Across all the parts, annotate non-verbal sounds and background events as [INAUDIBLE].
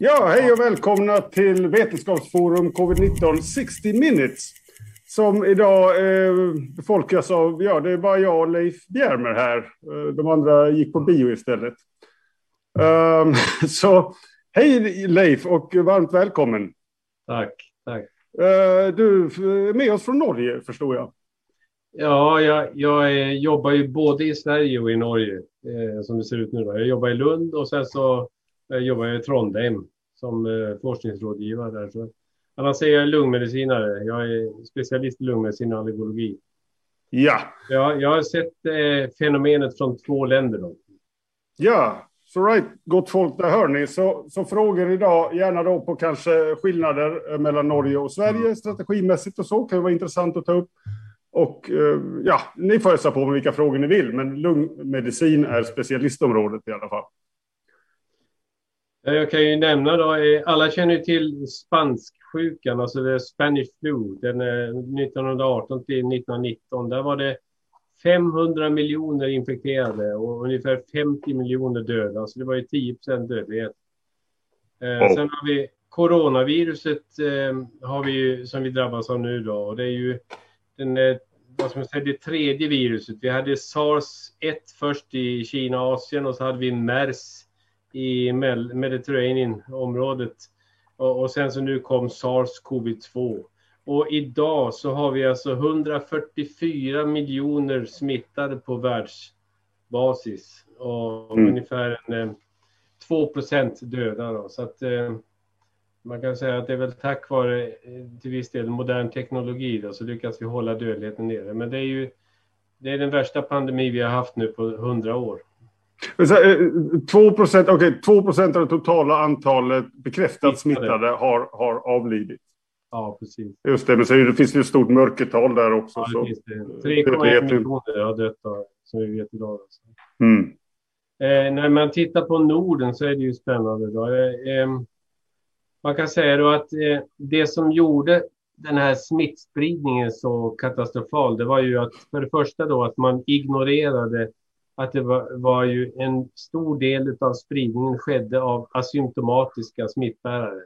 Ja, hej och välkomna till Vetenskapsforum Covid-19 60 minutes. Som idag eh, befolkas av, ja det är bara jag och Leif Bjärmer här. Eh, de andra gick på bio istället. Um, [LAUGHS] så hej Leif och varmt välkommen. Tack, tack. Uh, du är med oss från Norge förstår jag. Ja, jag, jag jobbar ju både i Sverige och i Norge eh, som det ser ut nu. Då. Jag jobbar i Lund och sen så jag jobbar i Trondheim som eh, forskningsrådgivare där. Så, annars är jag lungmedicinare. Jag är specialist i lungmedicin och allergologi. Ja. Jag, jag har sett eh, fenomenet från två länder. Då. Ja, så right, gott folk, där hör ni. Så, så frågor idag, gärna då på kanske skillnader eh, mellan Norge och Sverige mm. strategimässigt och så, kan vara intressant att ta upp. Och eh, ja, ni får ösa på med vilka frågor ni vill, men lungmedicin är specialistområdet i alla fall. Jag kan ju nämna då, eh, alla känner till spansksjukan, alltså det Spanish flu, den 1918 till 1919. Där var det 500 miljoner infekterade och ungefär 50 miljoner döda, så det var ju 10 procent dödlighet. Oh. Sen har vi coronaviruset har vi, som vi drabbas av nu då, och det är ju den vad ska man säga, det tredje viruset. Vi hade sars 1 först i Kina och Asien och så hade vi mers i Mediterranean-området. Och, och, sen så nu kom sars-cov-2. Och idag så har vi alltså 144 miljoner smittade på världsbasis och mm. ungefär en, 2 eh, procent döda. Då. Så att, eh, man kan säga att det är väl tack vare eh, till viss del modern teknologi då, så lyckas vi hålla dödligheten nere. Men det är ju det är den värsta pandemi vi har haft nu på hundra år. 2 procent, okay, 2 procent av det totala antalet bekräftat smittade, har, har avlidit. Ja, precis. Just det, men så det finns det ett stort mörkertal där också. Ja, det 3,1 miljoner har dött som vi vet idag. Alltså. Mm. Eh, när man tittar på Norden så är det ju spännande. Då. Eh, eh, man kan säga då att eh, det som gjorde den här smittspridningen så katastrofal, det var ju att för det första då att man ignorerade att det var, var ju en stor del av spridningen skedde av asymptomatiska smittbärare.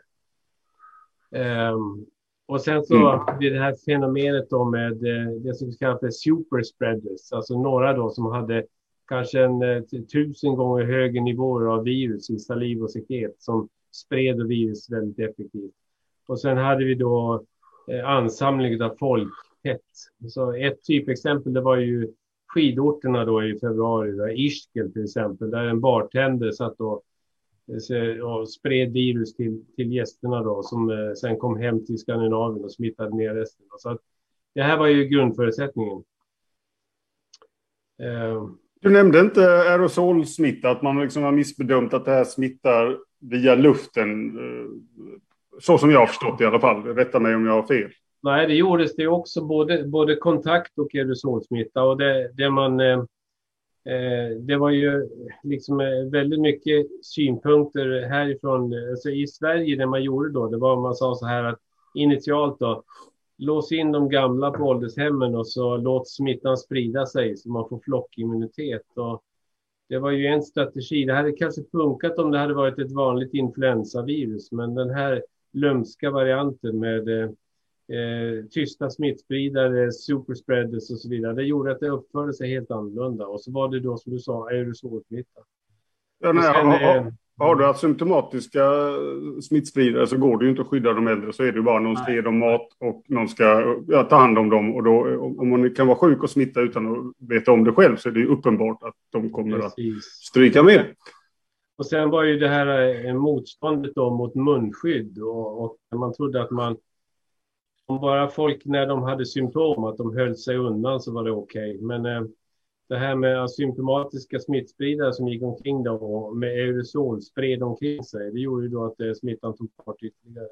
Um, och sen så mm. det här fenomenet då med eh, det som kallas för superspreaders, alltså några då som hade kanske en eh, tusen gånger högre nivåer av virus i saliv och sekret som spred virus väldigt effektivt. Och sen hade vi då eh, ansamling av folk tätt. Så ett typexempel det var ju skidorterna då i februari, där Ischgl till exempel, där en bartender satt och, eh, och spred virus till, till gästerna då, som eh, sen kom hem till Skandinavien och smittade ner resten. Så att, det här var ju grundförutsättningen. Eh, du nämnde inte aerosolsmitta, att man liksom har missbedömt att det här smittar via luften. Så som jag har förstått i alla fall. Rätta mig om jag har fel. Nej, det gjordes det också både, både kontakt och aerosolsmitta. Och det, det, man, eh, eh det var ju liksom eh, väldigt mycket synpunkter härifrån. Alltså I Sverige, det man gjorde då, det var man sa så här att initialt då, lås in de gamla på åldershemmen och så låt smittan sprida sig så man får flockimmunitet. Och det var ju en strategi. Det hade kanske funkat om det hade varit ett vanligt influensavirus, men den här lömska varianten med eh, eh, tysta smittspridare, superspreaders och så vidare. Det gjorde att det uppförde sig helt annorlunda. Och så var det då som du sa aerosolsmitta. Ja, nej, sen, har, eh, har, du asymptomatiska smittspridare så går det ju inte att skydda de äldre. Så är det ju bara någon ska ge dem mat och någon ska ja, ta hand om dem. Och då, om man kan vara sjuk och smitta utan att veta om det själv så är det ju uppenbart att de kommer Precis. att stryka med. Och sen var ju det här eh, motståndet då mot munskydd och, och man trodde att man om bara folk när de hade symptom att de höll sig undan så var det okej. Okay. Men eh, det här med asymptomatiska smittspridare som gick omkring då med aerosol spred omkring sig. Det gjorde ju då att eh, smittan tog fart ytterligare.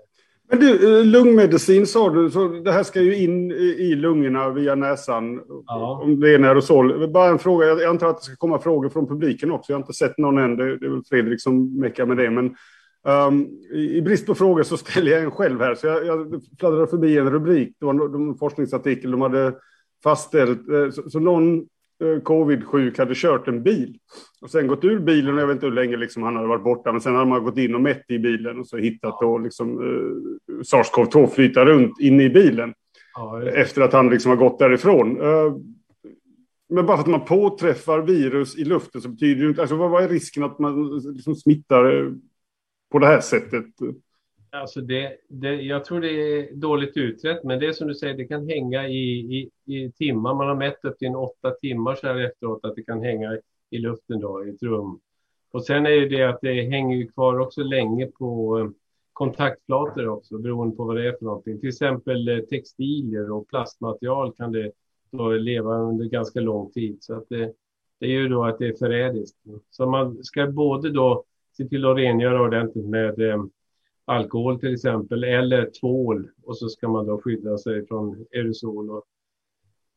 Men du, eh, lungmedicin sa du, så det här ska ju in i lungorna via näsan. Ja. Om det är en aerosol. Bara en fråga, jag antar att det ska komma frågor från publiken också. Jag har inte sett någon än, det är väl Fredrik som meckar med det. Men Um, i, brist på frågor så [LAUGHS] ställer jag en själv här. Så jag, jag fladdrade förbi en rubrik. Det var en forskningsartikel. De hade fastställt. Eh, så, så någon eh, covid-sjuk hade kört en bil och sen gått ur bilen, och jag vet inte hur länge liksom han hade varit borta, men sen hade man gått in och mätt i bilen och så hittat då liksom eh, SARS-CoV-2 flyta runt inne i bilen. Ja, efter att han liksom har gått därifrån. Eh, men bara för att man påträffar virus i luften så betyder det inte... Alltså vad, är risken att man liksom smittar eh, på det här sättet? Alltså det, det, jag tror det är dåligt utrett, men det är som du säger, det kan hänga i, i, i timmar. Man har mätt upp till åtta timmar så här efteråt att det kan hänga i luften då, i ett rum. Och sen är det att det hänger kvar också länge på eh, kontaktflator också, beroende på vad det är för någonting. Till exempel eh, textilier och plastmaterial kan det då leva under ganska lång tid. Så att det, det är ju då att det är förrädiskt. Så man ska både då se till att rengöra ordentligt med eh, alkohol till exempel, eller tvål. Och så ska man då skydda sig från aerosol. Och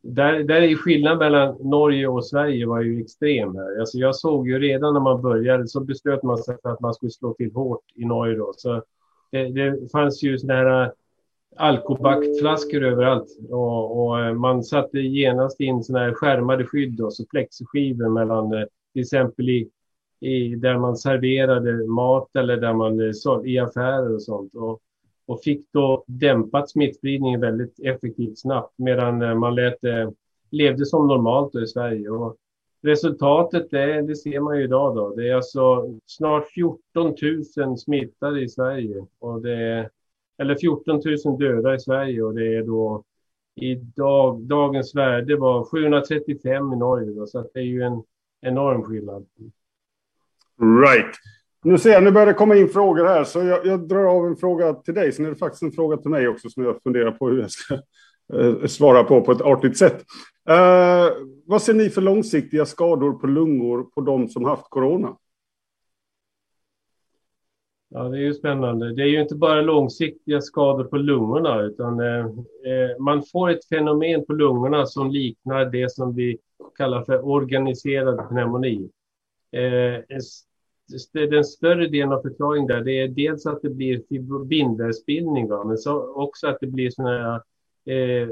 där, där är skillnaden mellan Norge och Sverige var ju extrem här. Alltså jag såg ju redan när man började så beslöt man sig för att man skulle slå till hårt i Norge då. Så det, det fanns ju sådana här eh, alkobaktflaskor överallt och, och, eh, man satte genast in sådana här skärmade skydd och så plexiskivor mellan eh, till exempel i, i, där man serverade mat eller där man eh, i affärer och sånt och, och fick då dämpat smittspridningen väldigt effektivt snabbt medan eh, man lät, eh, levde som normalt i Sverige. Och resultatet det, det ser man ju idag då. Det är alltså snart 14 000 smittade i Sverige och det är eller 14 000 döda i Sverige och det är då i dag, dagens värde var 735 i Norge. Då, så att det är ju en enorm skillnad. Right. Nu ser jag, nu börjar det komma in frågor här, så jag, jag drar av en fråga till dig. Sen är det faktiskt en fråga till mig också som jag funderar på hur jag ska eh, svara på på ett artigt sätt. Eh, vad ser ni för långsiktiga skador på lungor på de som haft corona? Ja, det är ju spännande. Det är ju inte bara långsiktiga skador på lungorna, utan eh, eh, man får ett fenomen på lungorna som liknar det som vi kallar för organiserad pneumoni. Eh, den större delen av förklaringen där, det är dels att det blir bindvävsbildning, men så också att det blir såna här eh,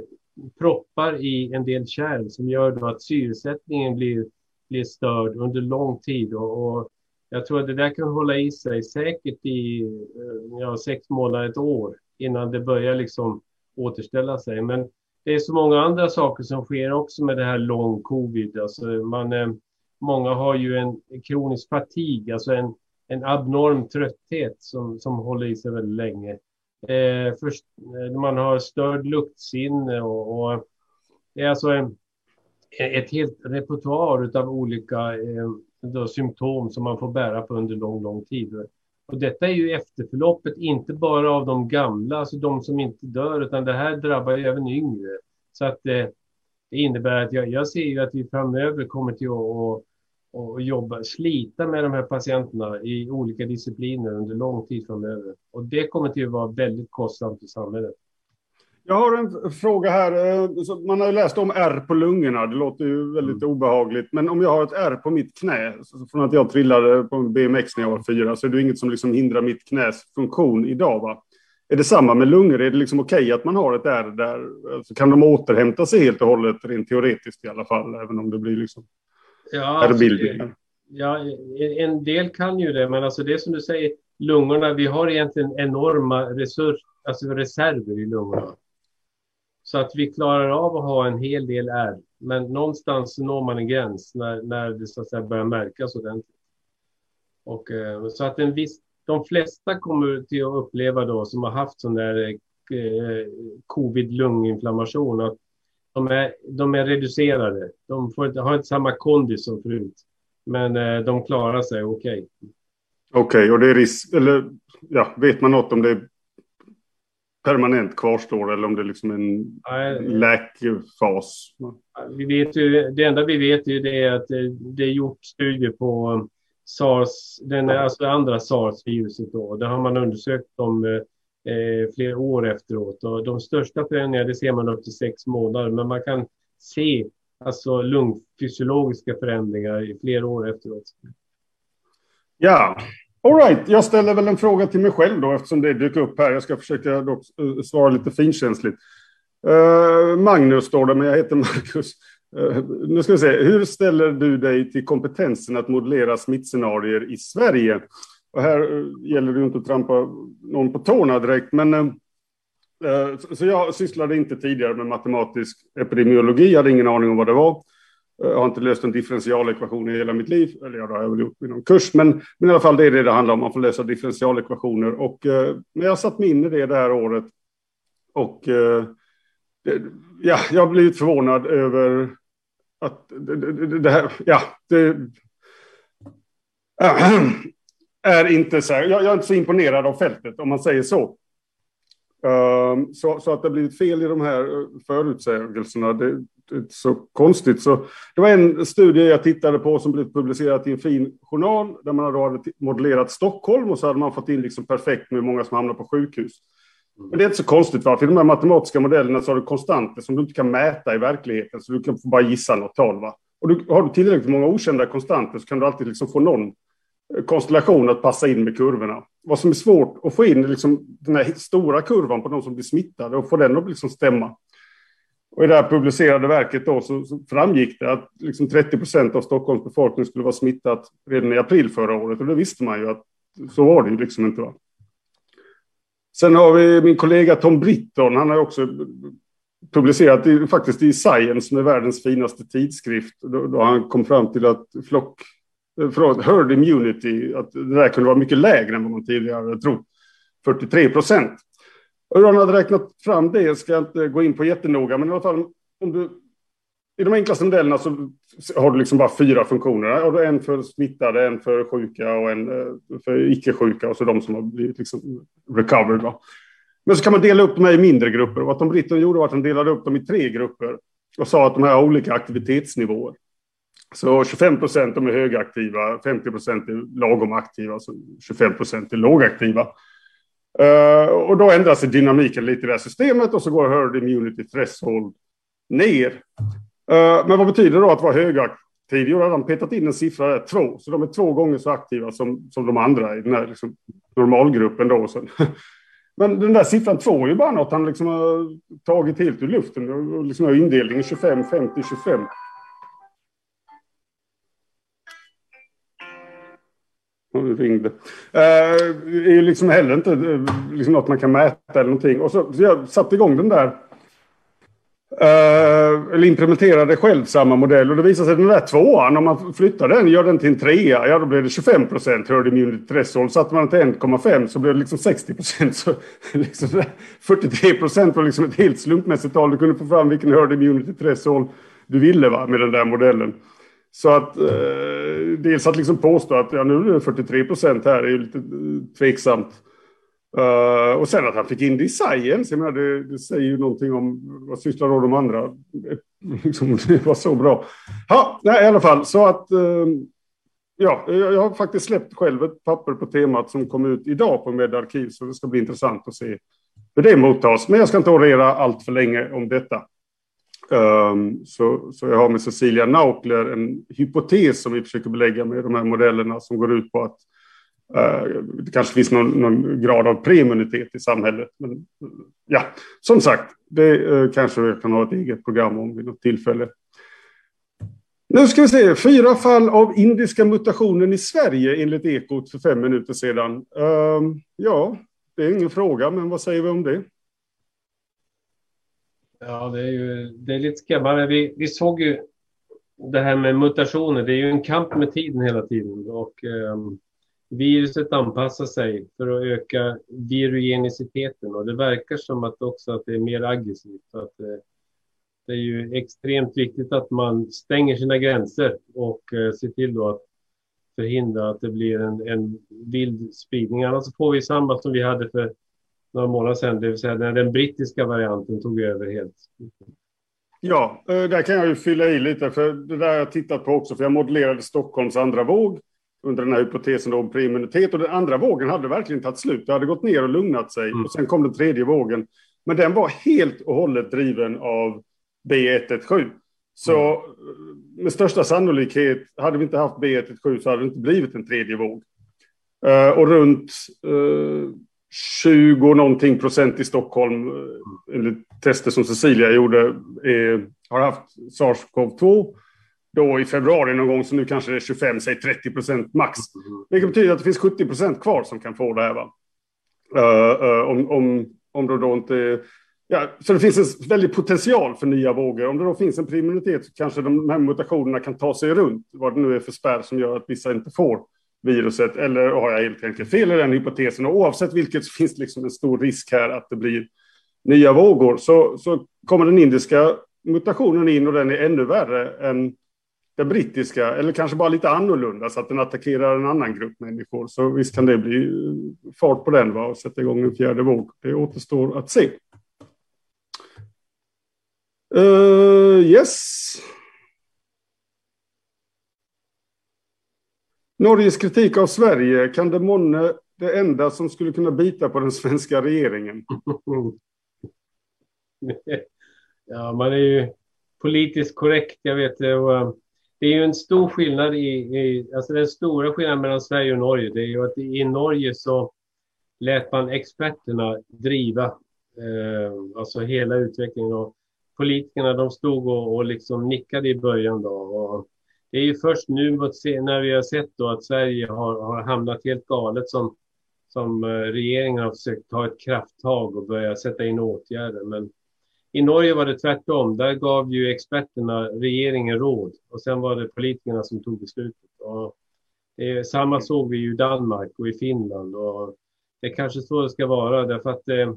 proppar i en del kärl som gör då att syresättningen blir, blir störd under lång tid. och, och jag tror att det där kan hålla i sig säkert i eh, ja, sex månader, ett år innan det börjar liksom återställa sig. Men det är så många andra saker som sker också med det här lång covid. Alltså man, eh, många har ju en kronisk fatig, alltså en, en abnorm trötthet som, som håller i sig väldigt länge. Eh, först, eh, man har störd luktsinne och, och det är alltså en, ett helt repertoar av olika eh, då, symptom som man får bära på under lång, lång tid. Och detta är ju efterförloppet, inte bara av de gamla, alltså de som inte dör, utan det här drabbar ju även yngre. Så att eh, det innebär att jag, jag ser ju att vi framöver kommer till att och, jobba, slita med de här patienterna i olika discipliner under lång tid framöver. Och det kommer till att vara väldigt kostsamt för samhället. Jag har en fråga här. Eh, man har ju läst om R på lungorna. Det låter ju väldigt mm. obehagligt. Men om jag har ett R på mitt knä, från att jag trillade på BMX när jag var fyra, så är det inget som liksom hindrar mitt knäs funktion idag. Va? Är det samma med lungor? Är det liksom okej okay att man har ett R där? Alltså, kan de återhämta sig helt och hållet, rent teoretiskt i alla fall, även om det blir liksom ja, alltså, ja, en del kan ju det, men alltså det som du säger, lungorna, vi har egentligen enorma resurs, alltså reserver i lungorna. Så att vi klarar av att ha en hel del är. Men någonstans når man en gräns när, när det så att säga börjar märkas ordentligt. Och, eh, så att en viss, de flesta kommer till att uppleva då som har haft sån där eh, covid-lunginflammation att de är, de är reducerade. De får inte, har inte samma kondis som förut. Men eh, de klarar sig okej. Okay. Okej, okay, och det är risk, eller ja, vet man något om det permanent kvarstår eller om det är liksom en Nej, läkfas. Vi vet ju, det enda vi vet är det att det, det är gjort studier på sars, den alltså andra sars-viruset då. Där har man undersökt dem eh, flera år efteråt och de största förändringarna det ser man upp till sex månader, men man kan se alltså lungfysiologiska förändringar i flera år efteråt. Ja, alright. jag ställer väl en fråga till mig själv då eftersom det dyker upp här. Jag ska försöka dock eh, svara lite finkänsligt. Uh, Magnus står det, men jag heter Marcus. Uh, eh, nu ska vi se, hur ställer du dig till kompetensen att modellera smittscenarier i Sverige? Och här eh, gäller det ju inte att trampa någon på tårna direkt, men eh, eh, så jag sysslade inte tidigare med matematisk epidemiologi, jag hade ingen aning om vad det var. Jag har inte löst en differentialekvation i hela mitt liv, eller ja, det har jag väl gjort i någon kurs, men, men i alla fall det är det det handlar om, man får lösa differentialekvationer. Och eh, jag satt mig in i det det här året och eh, det, ja, jag har blivit förvånad över att det, det, det här, ja, det [CLEARS THROAT] äh, är inte så här, jag, jag, är inte så imponerad av fältet om man säger så. Um, så, så, att det har blivit fel i de här eh, förutsägelserna, det, inte så konstigt. Så det var en studie jag tittade på som blev publicerad i en fin journal där man hade modellerat Stockholm och så hade man fått in liksom perfekt med hur många som hamnar på sjukhus. Men det är inte så konstigt, för i de här matematiska modellerna så har du konstanter som du inte kan mäta i verkligheten, så du kan bara gissa något tal. Va? Och du, har du tillräckligt många okända konstanter så kan du alltid liksom få någon konstellation att passa in med kurvorna. Vad som är svårt att få in är liksom den här stora kurvan på de som blir smittade och få den att liksom stämma. Och i det här publicerade verket då så, så framgick det att liksom 30 procent av Stockholms befolkning skulle vara smittat redan i april förra året. Och det visste man ju att så var det ju liksom inte. Va? Sen har vi min kollega Tom Britton. Han har också publicerat i, faktiskt i Science, som är världens finaste tidskrift. Då, då han kom fram till att flock, från herd immunity, att det där kunde vara mycket lägre än vad man tidigare trott. 43 procent. Hur han hade räknat fram det ska jag inte gå in på jättenoga, men i alla fall om du i de enklaste modellerna så har du liksom bara fyra funktioner. Har du en för smittade, en för sjuka och en eh, för icke-sjuka och så de som har blivit liksom recovered. Va? Men så kan man dela upp dem i mindre grupper. Vad de Britton gjorde var att han delade upp dem i tre grupper och sa att de här har olika aktivitetsnivåer. Så 25 procent är högaktiva, 50 procent är lagom aktiva, så 25 procent är lågaktiva. Uh, och då ändras dynamiken lite i det här systemet och så går herd immunity threshold ner. Uh, men vad betyder det då att vara högaktiv? Jo, har de petat in en siffra där, två. Så de är två gånger så aktiva som, som de andra i den här liksom, normalgruppen. Då. [LAUGHS] Men den där siffran två är ju bara något han liksom har tagit helt ur luften. Och liksom har indelningen 25, 50, 25. Ringde. Det är ju liksom heller inte eh, liksom något man kan mäta eller någonting. Och så, så jag satte igång den där. Uh, eller implementerade själv samma modell och det visade sig att den där tvåan, om man flyttar den och gör den till en trea, ja då blir det 25 procent herd immunity threshold. Satte man den till 1,5 så blev det liksom 60 procent. Så [LAUGHS] liksom 43 procent var liksom ett helt slumpmässigt tal. Du kunde få fram vilken herd immunity threshold du ville va, med den där modellen. Så att eh, dels att liksom påstå att ja, nu är det 43 procent här är ju lite eh, tveksamt. Uh, och sen att han fick in det i science, jag menar, det, det säger ju någonting om vad sysslar då de andra. Eh, [LAUGHS] liksom, det var så bra. Ja, nej, i alla fall så att uh, ja, jag har faktiskt släppt själv ett papper på temat som kom ut idag på Medarkiv, så det ska bli intressant att se hur det mottas. Men jag ska inte orera allt för länge om detta. Um, så, så jag har med Cecilia Naukler en hypotes som vi försöker belägga med de här modellerna som går ut på att uh, det kanske finns någon, någon, grad av preimmunitet i samhället. Men ja, som sagt, det uh, kanske vi kan ha ett eget program om vid något tillfälle. Nu ska vi se, fyra fall av indiska mutationen i Sverige enligt Ekot för fem minuter sedan. Ehm, ja, det är ingen fråga, men vad säger vi om det? Ja, det är ju det är lite skrämmande. Vi, vi såg ju det här med mutationer. Det är ju en kamp med tiden hela tiden och eh, viruset anpassar sig för att öka virugeniciteten och det verkar som att också att det är mer aggressivt. Så att, eh, det är ju extremt viktigt att man stänger sina gränser och eh, ser till då att förhindra att det blir en, en vild spridning. Annars får vi samma som vi hade för några månader sedan, det vill säga när den brittiska varianten tog över helt. Ja, eh, där kan jag ju fylla i lite, för det där har jag tittat på också, för jag modellerade Stockholms andra våg under den här hypotesen om preimmunitet och den andra vågen hade verkligen tagit slut. Det hade gått ner och lugnat sig mm. och sen kom den tredje vågen. Men den var helt och hållet driven av B117. Så mm. med största sannolikhet, hade vi inte haft B117 så hade det inte blivit en tredje våg. Uh, och runt uh, 20 någonting procent i Stockholm, eh, enligt tester som Cecilia gjorde, är, har haft SARS-CoV-2. Då i februari någon gång, så nu kanske det är 25, säg 30 procent max. Vilket betyder att det finns 70 procent kvar som kan få det här. Va? Uh, uh, om, om, om det då inte... Ja, så det finns en väldig potential för nya vågor. Om det då finns en primmunitet så kanske de här mutationerna kan ta sig runt vad det nu är för spärr som gör att vissa inte får viruset. Eller har jag helt enkelt fel i den hypotesen? Och oavsett vilket så finns det liksom en stor risk här att det blir nya vågor. Så, så kommer den indiska mutationen in och den är ännu värre än den brittiska, eller kanske bara lite annorlunda så att den attackerar en annan grupp människor. Så visst kan det bli eh, fart på den va? och sätta igång en fjärde våg. Det återstår att se. Uh, yes. Norges kritik av Sverige, kan det månne det enda som skulle kunna bita på den svenska regeringen? [LAUGHS] ja, man är ju politiskt korrekt, jag vet det. Och eh, det är ju en stor skillnad i, i, alltså den stora skillnaden mellan Sverige och Norge, det är ju att i Norge så lät man experterna driva eh, alltså hela utvecklingen och politikerna de stod och, och liksom nickade i början då. Och det är ju först nu när vi har sett då att Sverige har, har hamnat helt galet som, som eh, regeringen har försökt ta ett krafttag och börja sätta in åtgärder. Men i Norge var det tvärtom. Där gav ju experterna regeringen råd och sen var det politikerna som tog beslutet. Och det är, samma såg vi i Danmark och i Finland och det är kanske så det ska vara därför att eh,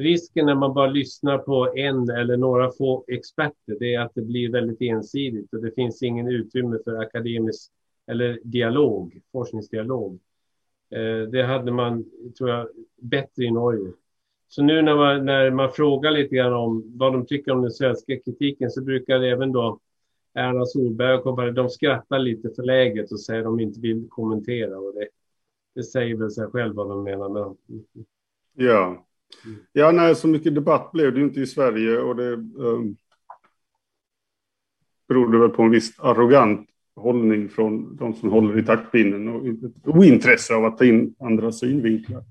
risken när man bara lyssnar på en eller några få experter det är att det blir väldigt ensidigt och det finns ingen utrymme för akademisk eller dialog, forskningsdialog. Eh, det hade man, tror jag, bättre i Norge. Så nu när man, när man frågar lite grann om vad de tycker om den svenska kritiken så brukar även då Erna Solberg och kompani, de skrattar lite för läget och säger att de inte vill kommentera. Och det, det säger väl sig själv vad de menar med Ja. Ja, nej, så mycket debatt blev det inte i Sverige och det um, berodde väl på en viss arrogant hållning från de som håller i taktpinnen och ointresse av att ta in andra synvinklar.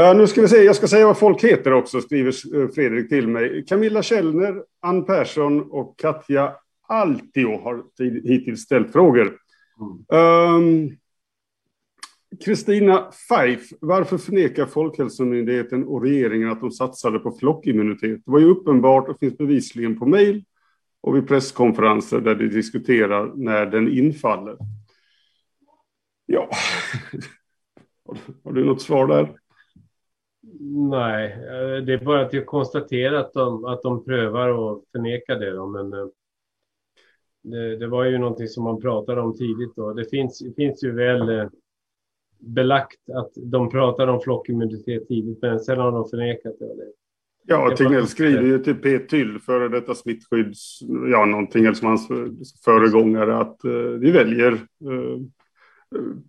Uh, nu ska vi se, jag ska säga vad folk heter också, skriver eh, Fredrik till mig. Camilla Källner, Ann Persson och Katja Altio har hittills ställt frågor. Kristina um, Feif, varför förnekar Folkhälsomyndigheten och regeringen att de satsade på flockimmunitet? Det var ju uppenbart och finns bevisligen på mejl och vid presskonferenser där de diskuterar när den infaller. Ja, har du något svar där? Nej, eh, det är bara att jag konstaterar att de, att de prövar att förneka det. Då, men eh, det, det, var ju någonting som man pratade om tidigt. Då. Det finns, finns ju väl eh, belagt att de pratade om flockimmunitet tidigt, men sen har de förnekat det. Ja, Tegnell skriver ju till P. Tyll, före detta smittskydds... Ja, någonting som hans föregångare, att vi väljer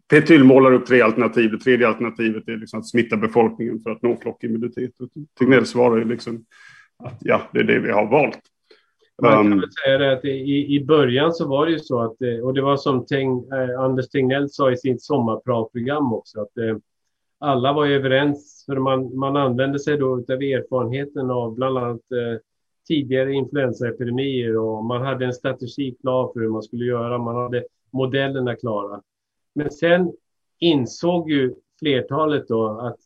Petyl målar upp tre alternativ. Det tredje alternativet är liksom att smitta befolkningen för att nå flockimmunitet. Tegnell svarar ju liksom att ja, det är det vi har valt. Man kan um, väl säga det att i, i början så var det ju så att, eh, och det var som Teng, eh, Anders Tegnell sa i sitt sommarpratprogram också, att eh, alla var överens, för man, man använde sig då av erfarenheten av bland annat eh, tidigare influensaepidemier och man hade en strategi klar för hur man skulle göra, man hade modellerna klara. Men sen insåg ju flertalet då att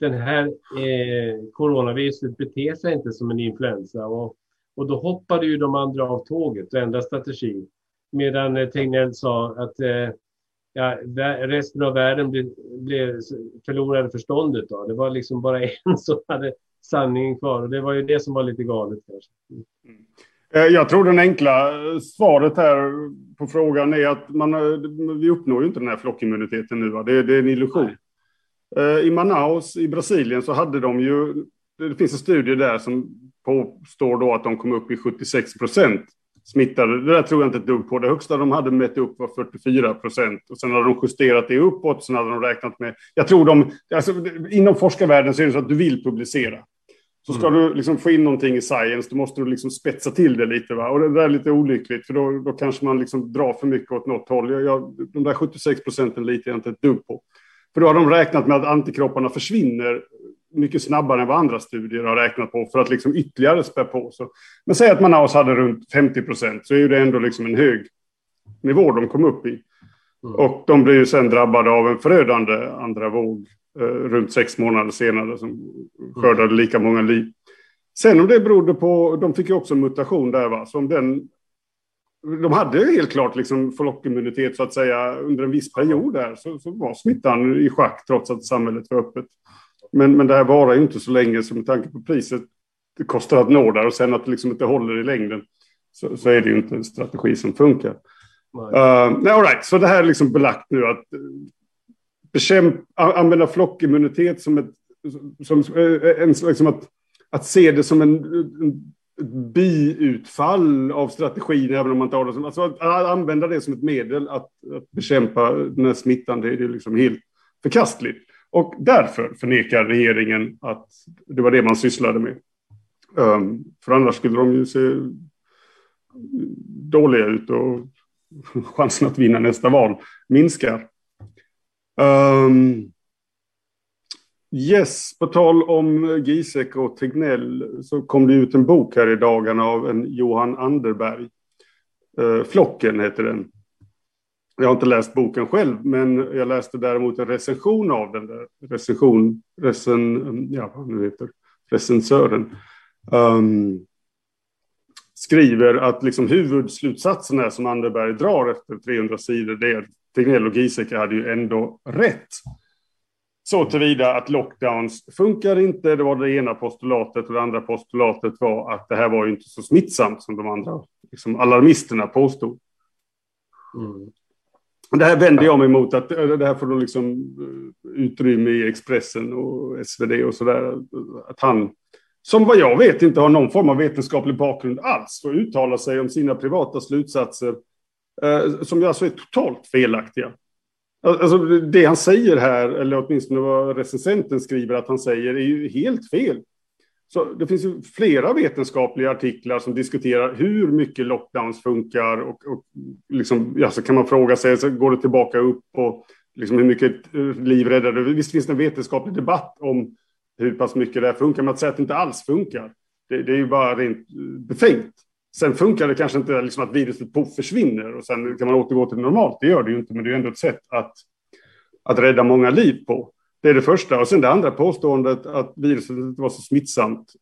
den här eh, coronaviruset beter sig inte som en influensa och, och då hoppade ju de andra av tåget och ändrade strategi. Medan eh, Tegnell sa att eh, ja, resten av världen blev, blev, förlorade förståndet. Då. Det var liksom bara [LAUGHS] en som hade sanningen kvar och det var ju det som var lite galet kanske. Mm. Eh, jag tror den enkla svaret här på frågan är att man, eh, vi uppnår ju inte den här flockimmuniteten nu. Det, det är en illusion. Nej. Eh, I Manaus i Brasilien så hade de ju, det finns en studie där som påstår då att de kom upp i 76 procent smittade. Det där tror jag inte ett dugg på. Det högsta de hade mätt upp var 44 procent och sen hade de justerat det uppåt. Sen hade de räknat med. Jag tror de alltså, inom forskarvärlden så är det så att du vill publicera. Så ska mm. du liksom få in någonting i science, då måste du liksom spetsa till det lite. Va? Och det där är lite olyckligt, för då, då kanske man liksom drar för mycket åt något håll. Jag, jag, de där 76 procenten litar jag inte ett dugg på. För då har de räknat med att antikropparna försvinner mycket snabbare än vad andra studier har räknat på för att liksom ytterligare spä på. Så, men säg att Manaus hade runt 50 procent så är det ändå liksom en hög nivå de kom upp i. Mm. Och de blev ju sen drabbade av en förödande andra våg eh, runt sex månader senare som skördade lika många liv. Sen om det berodde på, de fick ju också en mutation där va, som den de hade helt klart liksom flockimmunitet så att säga under en viss period där så, så var smittan i schack trots att samhället var öppet. Men, men det här varar ju inte så länge så med tanke på priset det kostar att nå där och sen att det liksom inte håller i längden så, så är det ju inte en strategi som funkar. Uh, nej, all right. Så det här är liksom belagt nu att uh, bekämpa, använda flockimmunitet som ett, som, uh, en, liksom att, att se det som en, en biutfall av strategin, även om man tar det som... Alltså att använda det som ett medel att, att bekämpa den här smittan, det är liksom helt förkastligt. Och därför förnekar regeringen att det var det man sysslade med. Um, för annars skulle de ju se dåliga ut och [LAUGHS] chansen att vinna nästa val minskar. Um, yes, på tal om Giesecke och Tegnell så kom det ut en bok här i dagarna av en Johan Anderberg. Uh, Flocken heter den. Jag har inte läst boken själv, men jag läste däremot en recension av den. Där. Recension, recen, ja, vad nu heter recensören. Um, skriver att liksom huvudslutsatsen är som Anderberg drar efter 300 sidor, det är att Tegnell och Giesecke hade ju ändå rätt. Så tillvida att lockdowns funkar inte, det var det ena postulatet och det andra postulatet var att det här var ju inte så smittsamt som de andra liksom alarmisterna påstod. Mm. Det här vänder jag mig mot, att eh, det här får då liksom eh, utrymme i Expressen och SvD och sådär. Att han, som vad jag vet inte har någon form av vetenskaplig bakgrund alls, får uttala sig om sina privata slutsatser eh, som alltså är totalt felaktiga. Alltså det han säger här, eller åtminstone vad recensenten skriver att han säger, är ju helt fel. Så det finns ju flera vetenskapliga artiklar som diskuterar hur mycket lockdowns funkar och, och liksom, ja, så kan man fråga sig, så går det tillbaka upp och liksom hur mycket eh, liv räddar det? Visst finns det en vetenskaplig debatt om hur pass mycket det här funkar, men att säga att det inte alls funkar, det, det är ju bara rent eh, befängt. Sen funkar det kanske inte liksom att viruset poff försvinner och sen kan man återgå till normalt. Det gör det ju inte, men det är ändå ett sätt att, att rädda många liv på. Det är det första. Och sen det andra påståendet att viruset inte var så smittsamt.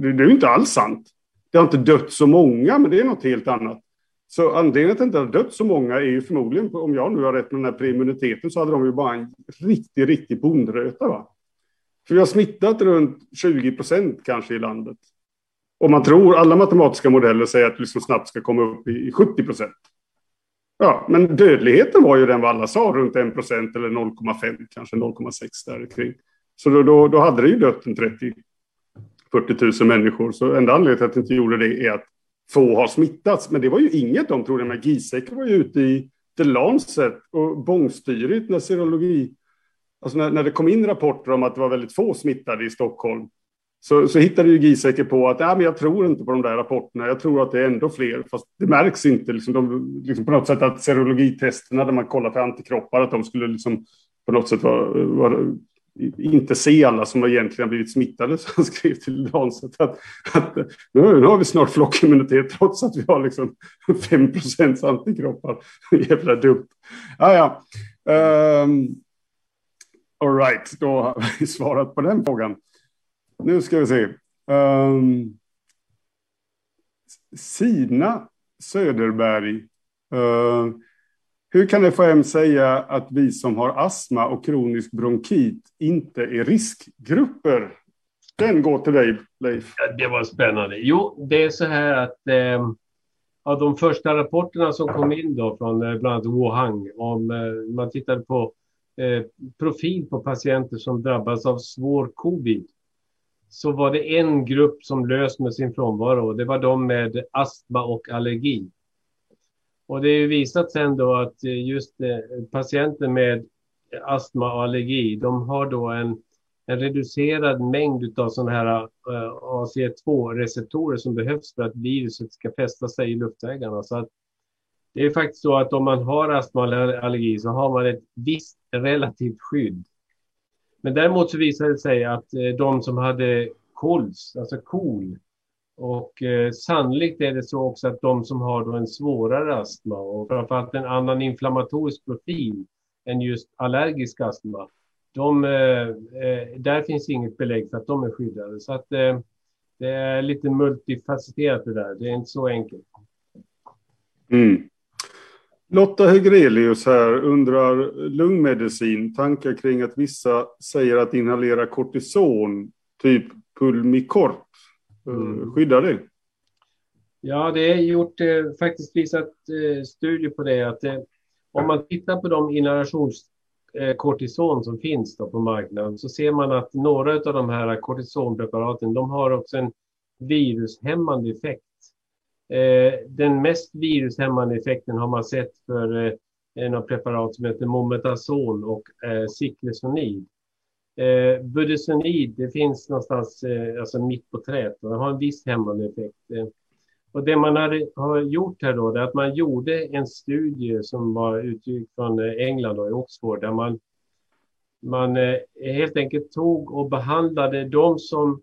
Det, det är ju inte alls sant. Det har inte dött så många, men det är något helt annat. Så anledningen till att det inte har dött så många är ju förmodligen, om jag nu har rätt med den här preimmuniteten, så hade de ju bara en riktig, riktig bondröta. Va? För vi har smittat runt 20 procent kanske i landet. Och man tror, alla matematiska modeller säger att vi liksom snabbt ska komma upp i 70 procent. Ja, men dödligheten var ju den vad alla sa, runt 1 procent eller 0,5, kanske 0,6 där kring. Så då, då, då, hade det ju dött en 30 40 000 människor. Så enda anledningen till att det inte gjorde det är att få har smittats. Men det var ju inget de trodde. Men Giesecke var ju ute i The Lancet och bångstyrigt när serologi... Alltså när, när det kom in rapporter om att det var väldigt få smittade i Stockholm så, så hittade ju Giesecke på att ja, men jag tror inte på de där rapporterna. Jag tror att det är ändå fler, fast det märks inte. Liksom, de, liksom på något sätt att serologitesterna där man kollar för antikroppar, att de skulle liksom på något sätt vara, vara inte se alla som egentligen blivit smittade. [LAUGHS] Så han skrev till Lancet att, att nu, nu har vi snart flockimmunitet trots att vi har liksom [LAUGHS] 5 procents antikroppar. Jävla dumt. Ah, ja. Um, all right, då har vi svarat på den frågan. Nu ska vi se. Um, Sina Söderberg. Uh, hur kan FHM säga att vi som har astma och kronisk bronkit inte är riskgrupper? Den går till dig, Leif. Det var spännande. Jo, det är så här att eh, av de första rapporterna som kom in då från eh, bland annat Wuhan, om eh, man tittade på eh, profil på patienter som drabbas av svår covid, så var det en grupp som löst med sin frånvaro. Det var de med astma och allergi. Och det är visat sen då att just eh, patienter med astma och allergi, de har då en, en reducerad mängd av sådana här eh, ACE2-receptorer som behövs för att viruset ska fästa sig i luftvägarna. Så att det är faktiskt så att om man har astma eller allergi så har man ett visst relativt skydd. Men däremot så visade det sig att eh, de som hade KOLS, alltså KOL, och eh, sannolikt är det så också att de som har då en svårare astma och framförallt en annan inflammatorisk profil än just allergisk astma, de, eh, eh där finns inget belägg för att de är skyddade. Så att eh, det är lite multifacetterat det där. Det är inte så enkelt. Mm. Lotta Hegrelius här undrar lungmedicin, tankar kring att vissa säger att inhalera kortison, typ Pulmicort, eh, mm. skyddar det? Ja, det är gjort eh, faktiskt visat eh, studier på det att eh, om man tittar på de inhalationskortison som finns då på marknaden så ser man att några av de här kortisonpreparaten, de har också en virushämmande effekt. Eh, den mest virushämmande effekten har man sett för eh, en av preparat som heter Mometazol och eh, Ciclesonid. Eh, Budesonid, det finns någonstans eh, alltså mitt på träet och har en viss hämmande effekt. Och det man har gjort här då, är att man gjorde en studie som var utgick från England och i Oxford, där man, man helt enkelt tog och behandlade de som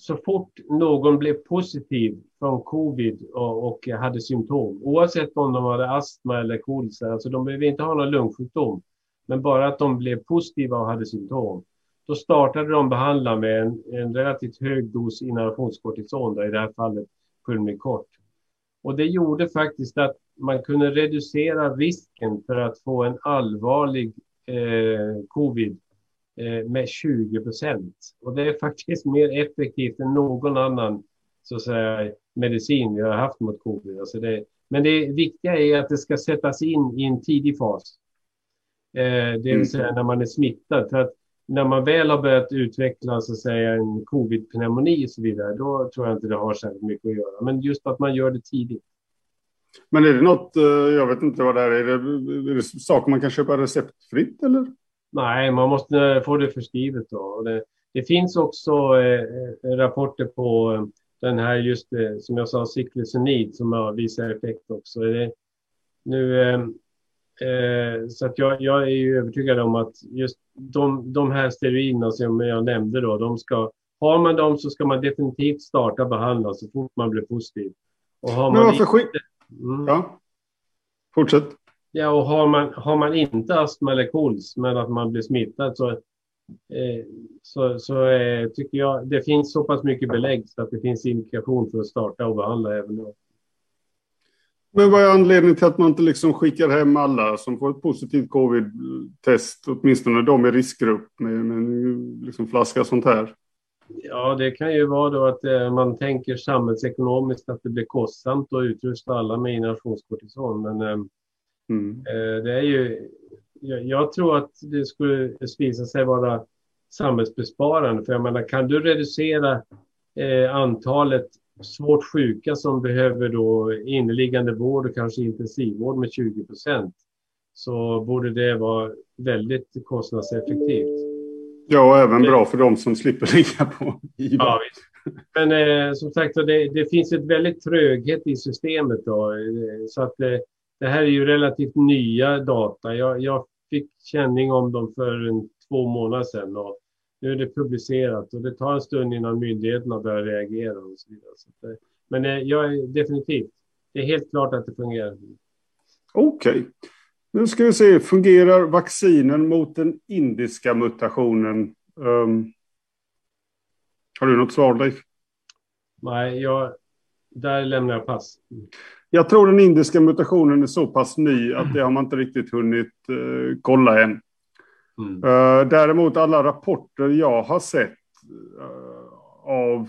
så fort någon blev positiv från covid och, och hade symptom, oavsett om de hade astma eller kols, alltså de behöver inte ha någon lungsjukdom, men bara att de blev positiva och hade symptom, då startade de behandla med en, en relativt hög dos inhalationskortison, i det här fallet Pulmicort. Och det gjorde faktiskt att man kunde reducera risken för att få en allvarlig eh, covid med 20 procent. Och det är faktiskt mer effektivt än någon annan så att säga, medicin vi har haft mot covid. Alltså det, men det viktiga är att det ska sättas in i en tidig fas. Eh, det vill mm. säga när man är smittad. För att när man väl har börjat utveckla så att säga, en covid-pneumoni och så vidare, då tror jag inte det har särskilt mycket att göra. Men just att man gör det tidigt. Men är det något, eh, jag vet inte vad det är, är det, är det saker man kan köpa receptfritt eller? Nej, man måste få det förskrivet. Då. Det, det finns också eh, rapporter på eh, den här, just eh, som jag sa, cyklosonid som har visat effekt också. Det, nu, eh, eh, så att jag, jag, är ju övertygad om att just de, de här steroiderna som jag nämnde då, de ska, har man dem så ska man definitivt starta behandla så fort man blir positiv. Och har Men varför inte, mm, Ja, fortsätt. Ja, och har man, har man inte astma eller kols, men att man blir smittad så, eh, så, så eh, tycker jag det finns så pass mycket belägg så att det finns indikation för att starta och behandla även då. Men vad är anledningen till att man inte liksom skickar hem alla som får ett positivt covid-test, åtminstone de i riskgrupp med, med en liksom flaska sånt här? Ja, det kan ju vara då att eh, man tänker samhällsekonomiskt att det blir kostsamt att utrusta alla med inhalationskortison. Men eh, Mm. Eh, det är ju, jag tror att det skulle visa sig vara samhällsbesparande. För jag menar, kan du reducera eh, antalet svårt sjuka som behöver då inneliggande vård och kanske intensivvård med 20 procent så borde det vara väldigt kostnadseffektivt. Ja, och även bra för de som slipper [LAUGHS] ligga på IVA. Ja, Men eh, som sagt, det, det, finns ett väldigt tröghet i systemet. Då, så att eh, det här är ju relativt nya data. Jag, jag fick känning om dem för en, två månader sedan och nu är det publicerat och det tar en stund innan myndigheterna börjar reagera och så vidare. Så det, men det, jag är definitivt, det är helt klart att det fungerar. Okej. Okay. Nu ska vi se, fungerar vaccinen mot den indiska mutationen? Um, har du något svar, Leif? Nej, jag, där lämnar jag pass. Jag tror den indiska mutationen är så pass ny att det har man inte riktigt hunnit uh, kolla än. Mm. Uh, däremot alla rapporter jag har sett uh, av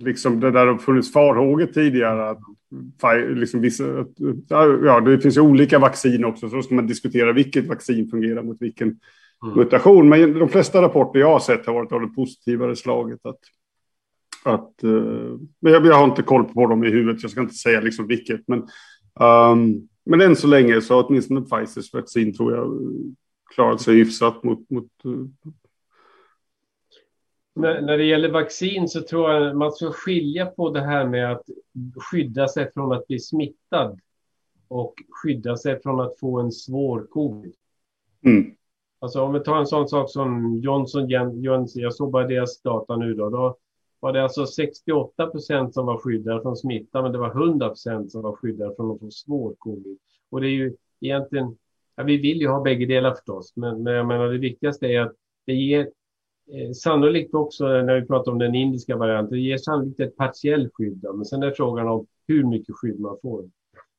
liksom det där har funnits farhågor tidigare. Att, liksom vissa, ja, det finns ju olika vaccin också, så ska man diskutera vilket vaccin fungerar mot vilken mm. mutation. Men de flesta rapporter jag har sett har varit av det positivare slaget. Att, att, uh, men jag, jag, har inte koll på dem i huvudet, jag ska inte säga liksom vilket. Men, um, men än så länge så har åtminstone Pfizers vaccin tror jag klarat sig hyfsat mot... mot uh, när, när det gäller vaccin så tror jag man ska skilja på det här med att skydda sig från att bli smittad. och skydda sig från att få en svår covid. Mm. Alltså om vi tar en sån sak som Johnson Johnson, jag såg bara deras data nu då, då var det alltså 68 procent som var skyddade från smitta, men det var 100 procent som var skyddade från att få svår covid. Och det är ju egentligen, ja, vi vill ju ha bägge delar förstås, men, men jag menar det viktigaste är att det ger eh, sannolikt också när vi pratar om den indiska varianten, det ger sannolikt ett partiellt skydd. Men sen är frågan om hur mycket skydd man får.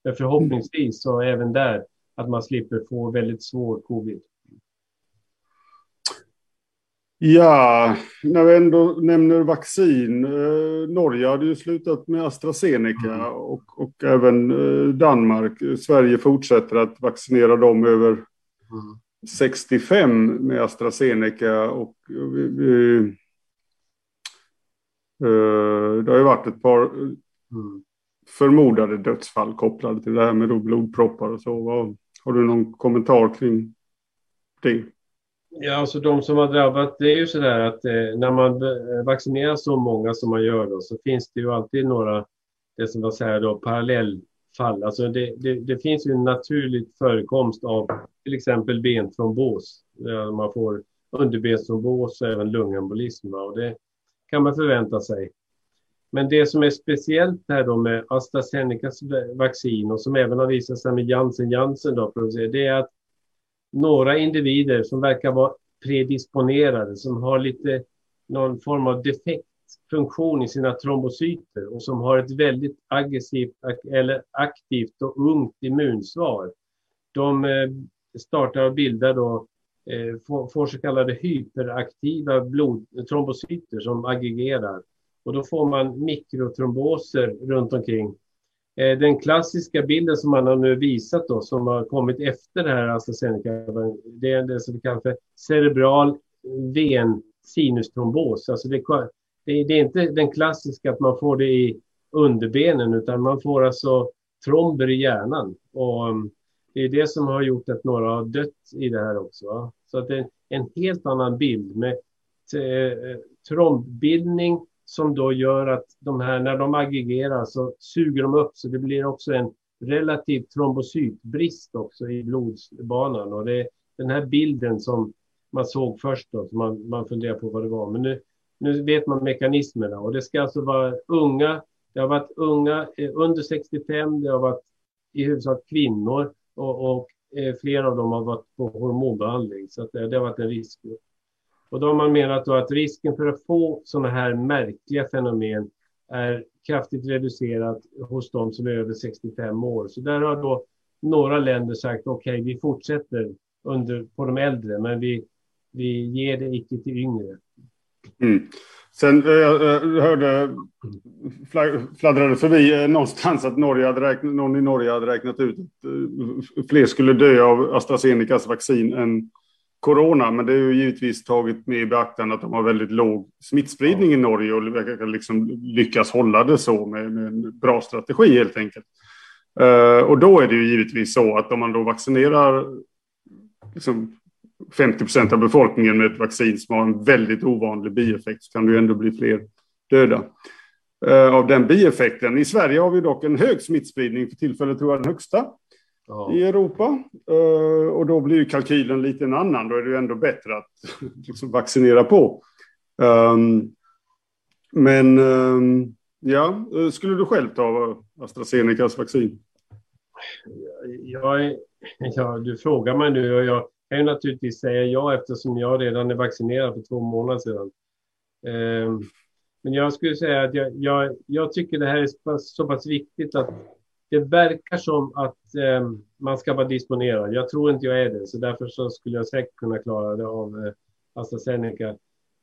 Men förhoppningsvis så även där att man slipper få väldigt svår covid. Ja, när vi ändå nämner vaccin. Eh, Norge hade ju slutat med AstraZeneca mm. och, och även eh, Danmark. Sverige fortsätter att vaccinera dem över mm. 65 med AstraZeneca. Och vi, vi, eh, det har ju varit ett par mm. förmodade dödsfall kopplade till det här med blodproppar och så. Har du någon kommentar kring det? Ja, alltså de som har drabbats, det är ju sådär att eh, när man eh, vaccinerar så många som man gör då så finns det ju alltid några, det som var säger då, parallellfall. Alltså det, det, det finns ju en naturlig förekomst av till exempel bentrombos. Man får underbenstrombos och även lungembolism och det kan man förvänta sig. Men det som är speciellt här då med AstraZenecas vaccin och som även har visat sig med Janssen Janssen då, det är att några individer som verkar vara predisponerade, som har lite någon form av defekt funktion i sina trombocyter och som har ett väldigt aggressivt eller aktivt och ungt immunsvar. De eh, startar och bildar då, eh, får så kallade hyperaktiva blodtrombocyter som aggregerar. Och då får man mikrotromboser runt omkring Eh, den klassiska bilden som man har nu visat då, som har kommit efter det här AstraZeneca, det är det som vi kallar för cerebral ven sinustrombos. Alltså det, det, är inte den klassiska att man får det i underbenen, utan man får alltså tromber i hjärnan. Och mm, det är det som har gjort att några har dött i det här också. Så att det är en helt annan bild med eh, eh, trombbildning som då gör att de här, när de aggregerar så suger de upp så det blir också en relativ trombocytbrist också i blodbanan. Och det är den här bilden som man såg först då, så man, man funderar på vad det var. Men nu, nu vet man mekanismerna och det ska alltså vara unga, det har varit unga eh, under 65, det har varit i huvudsak kvinnor och, och eh, flera av dem har varit på hormonbehandling. Så det, det har varit en riskgrupp. Och då har man menat då att risken för att få sådana här märkliga fenomen är kraftigt reducerat hos de som är över 65 år. Så där har då några länder sagt okej, okay, vi fortsätter under, på de äldre, men vi, vi ger det icke till yngre. Mm. Sen jag hörde, fladdrade förbi eh, någonstans att Norge hade räknat, någon i Norge hade räknat ut att fler skulle dö av AstraZenecas vaccin än corona, men det är ju givetvis tagit med i beaktande att de har väldigt låg smittspridning i Norge och liksom lyckas hålla det så med, med en bra strategi helt enkelt. Uh, och då är det ju givetvis så att om man då vaccinerar liksom 50 procent av befolkningen med ett vaccin som har en väldigt ovanlig bieffekt så kan det ju ändå bli fler döda uh, av den bieffekten. I Sverige har vi dock en hög smittspridning, för tillfället tror jag den högsta ja. i Europa. Uh, och då blir ju kalkylen lite en annan. Då är det ju ändå bättre att [LAUGHS] liksom vaccinera på. Um, men um, ja, skulle du själv ta AstraZenecas vaccin? Jag, ja, du frågar mig nu och jag kan ju naturligtvis säga ja eftersom jag redan är vaccinerad för två månader sedan. Um, men jag skulle säga att jag, jag, jag tycker det här är så pass viktigt att det verkar som att eh, man ska vara disponerad. Jag tror inte jag är det, så därför så skulle jag säkert kunna klara det av eh, AstraZeneca.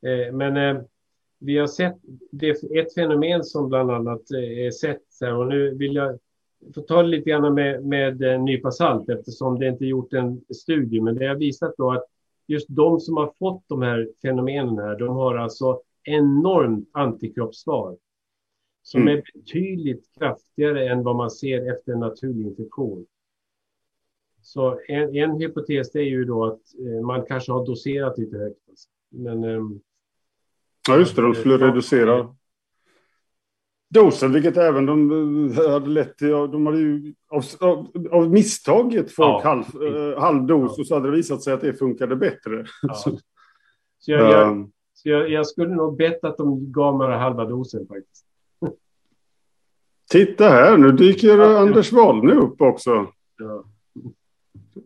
Eh, men eh, vi har sett det, ett fenomen som bland annat eh, är sett här och nu vill jag få ta det lite grann med, med en nypa salt eftersom det inte gjort en studie, men det har visat då att just de som har fått de här fenomenen här, de har alltså enormt antikroppssvar som mm. är betydligt kraftigare än vad man ser efter en naturlig infektion. Så en, en hypotes är ju då att eh, man kanske har doserat lite högt. Men, eh, ja, just det, de skulle att, reducera. dosen, vilket även de eh, hade lett till. De hade ju av, av, av misstag gett folk ja. halv, uh, halv dos ja. och så hade det visat sig att det funkade bättre. Ja. [LAUGHS] så, så jag, jag, um, så jag, jag, skulle nog bett att de gav mig halva dosen faktiskt. Titta här, nu dyker ja, Anders Wallner upp också. Ja.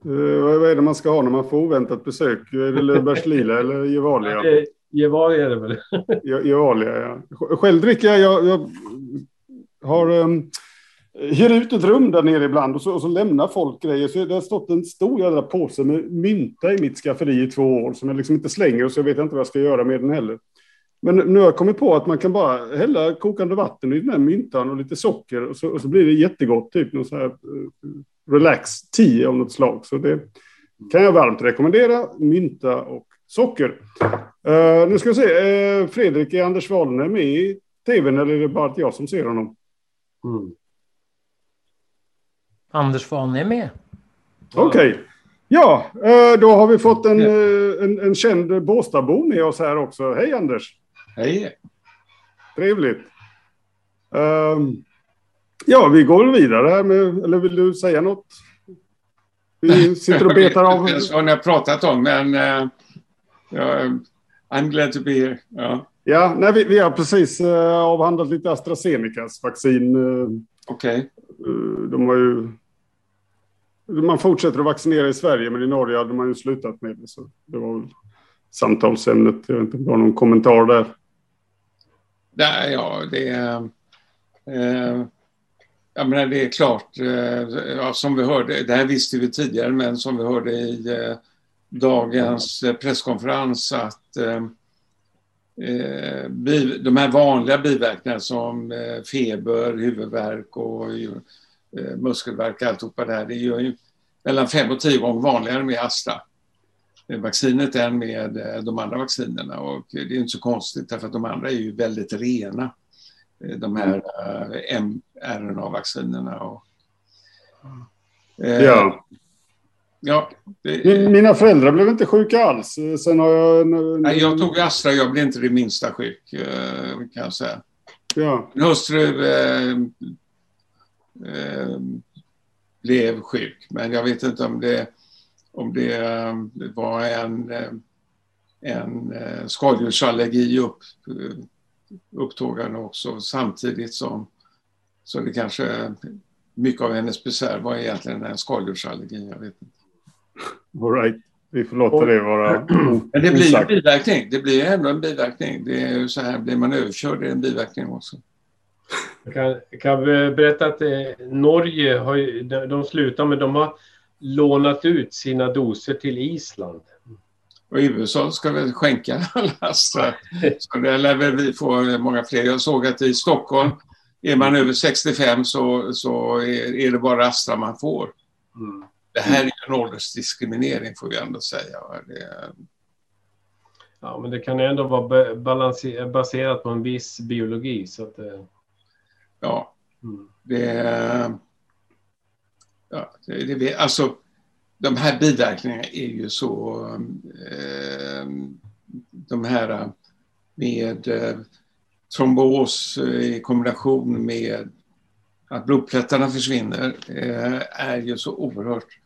Uh, vad är det man ska ha när man får oväntat besök? Är det Löfbergs Lila eller Gevalia? Gevalia är det väl? [LAUGHS] Gevalia, ja. Själv dricker jag, jag, jag har um, hyr ut ett rum där nere ibland och så, och så lämnar folk grejer. Så det har stått en stor jävla påse med mynta i mitt skafferi i två år som jag liksom inte slänger och så jag vet inte vad jag ska göra med den heller. Men nu har jag kommit på att man kan bara hälla kokande vatten i den här myntan och lite socker och så, och så blir det jättegott, typ någon sån här uh, relax tea av något slag. Så det kan jag varmt rekommendera, mynta och socker. Uh, nu ska vi se, uh, Fredrik, är Anders Wallner med i tvn eller är det bara att jag som ser honom? Mm. Anders Wallner är med. Okej. Okay. Ja, då har vi fått en, en, en känd Båstadbo med oss här också. Hej Anders! Hej! Trevligt. Ehm, ja, vi går vidare här med, eller vill du säga något? Vi sitter och betar av... [LAUGHS] Jag har ni pratat om, men Ja, I'm glad to be here. Ja, ja nej, vi, vi har precis uh, avhandlat lite AstraZenecas vaccin. Uh, Okej. Okay. Uh, de har ju... Man fortsätter att vaccinera i Sverige, men i Norge hade man ju slutat med det. Så det var väl samtalsämnet. Jag vet inte om du har någon kommentar där? Nej, ja, det är... Eh, jag menar, det är klart, eh, ja, som vi hörde, det här visste vi tidigare, men som vi hörde i eh, dagens eh, presskonferens att eh, eh de här vanliga biverkningarna som eh, feber, huvudvärk och eh, muskelvärk, alltihopa det här, det är ju mellan fem och tio gånger vanligare med Astra vaccinet än med de andra vaccinerna och det är inte så konstigt därför att de andra är ju väldigt rena. De här mRNA-vaccinerna. Och, ja. Ja, det... Mina föräldrar blev inte sjuka alls. Sen har jag... Nej, jag tog Astra, jag blev inte det minsta sjuk, eh, kan jag säga. Ja. Min hustru eh, eh, blev sjuk, men jag vet inte om det, om det eh, var en, eh, en skadedjursallergi upp, upptågande också samtidigt som så det kanske mycket av hennes besvär var egentligen en skadedjursallergi. Jag vet inte. All right. Vi får låta det vara [CLEARS THROAT] Men det blir en biverkning. Det blir ändå en biverkning. Det är ju så här, blir man överkörd det är en biverkning också. Jag kan, kan berätta att eh, Norge har ju, de slutar men de har lånat ut sina doser till Island. Och USA ska väl skänka alla Astra. Så det lär väl vi få många fler. Jag såg att i Stockholm är man över 65 så, så är, är det bara Astra man får. Mm. Det här är en åldersdiskriminering får vi ändå säga. Det... Ja, men det kan ändå vara baserat på en viss biologi. Så att det... Ja, mm. det... Ja, det, alltså, de här biverkningarna är ju så... Eh, de här med eh, trombos i kombination med att blodplättarna försvinner eh, är ju så oerhört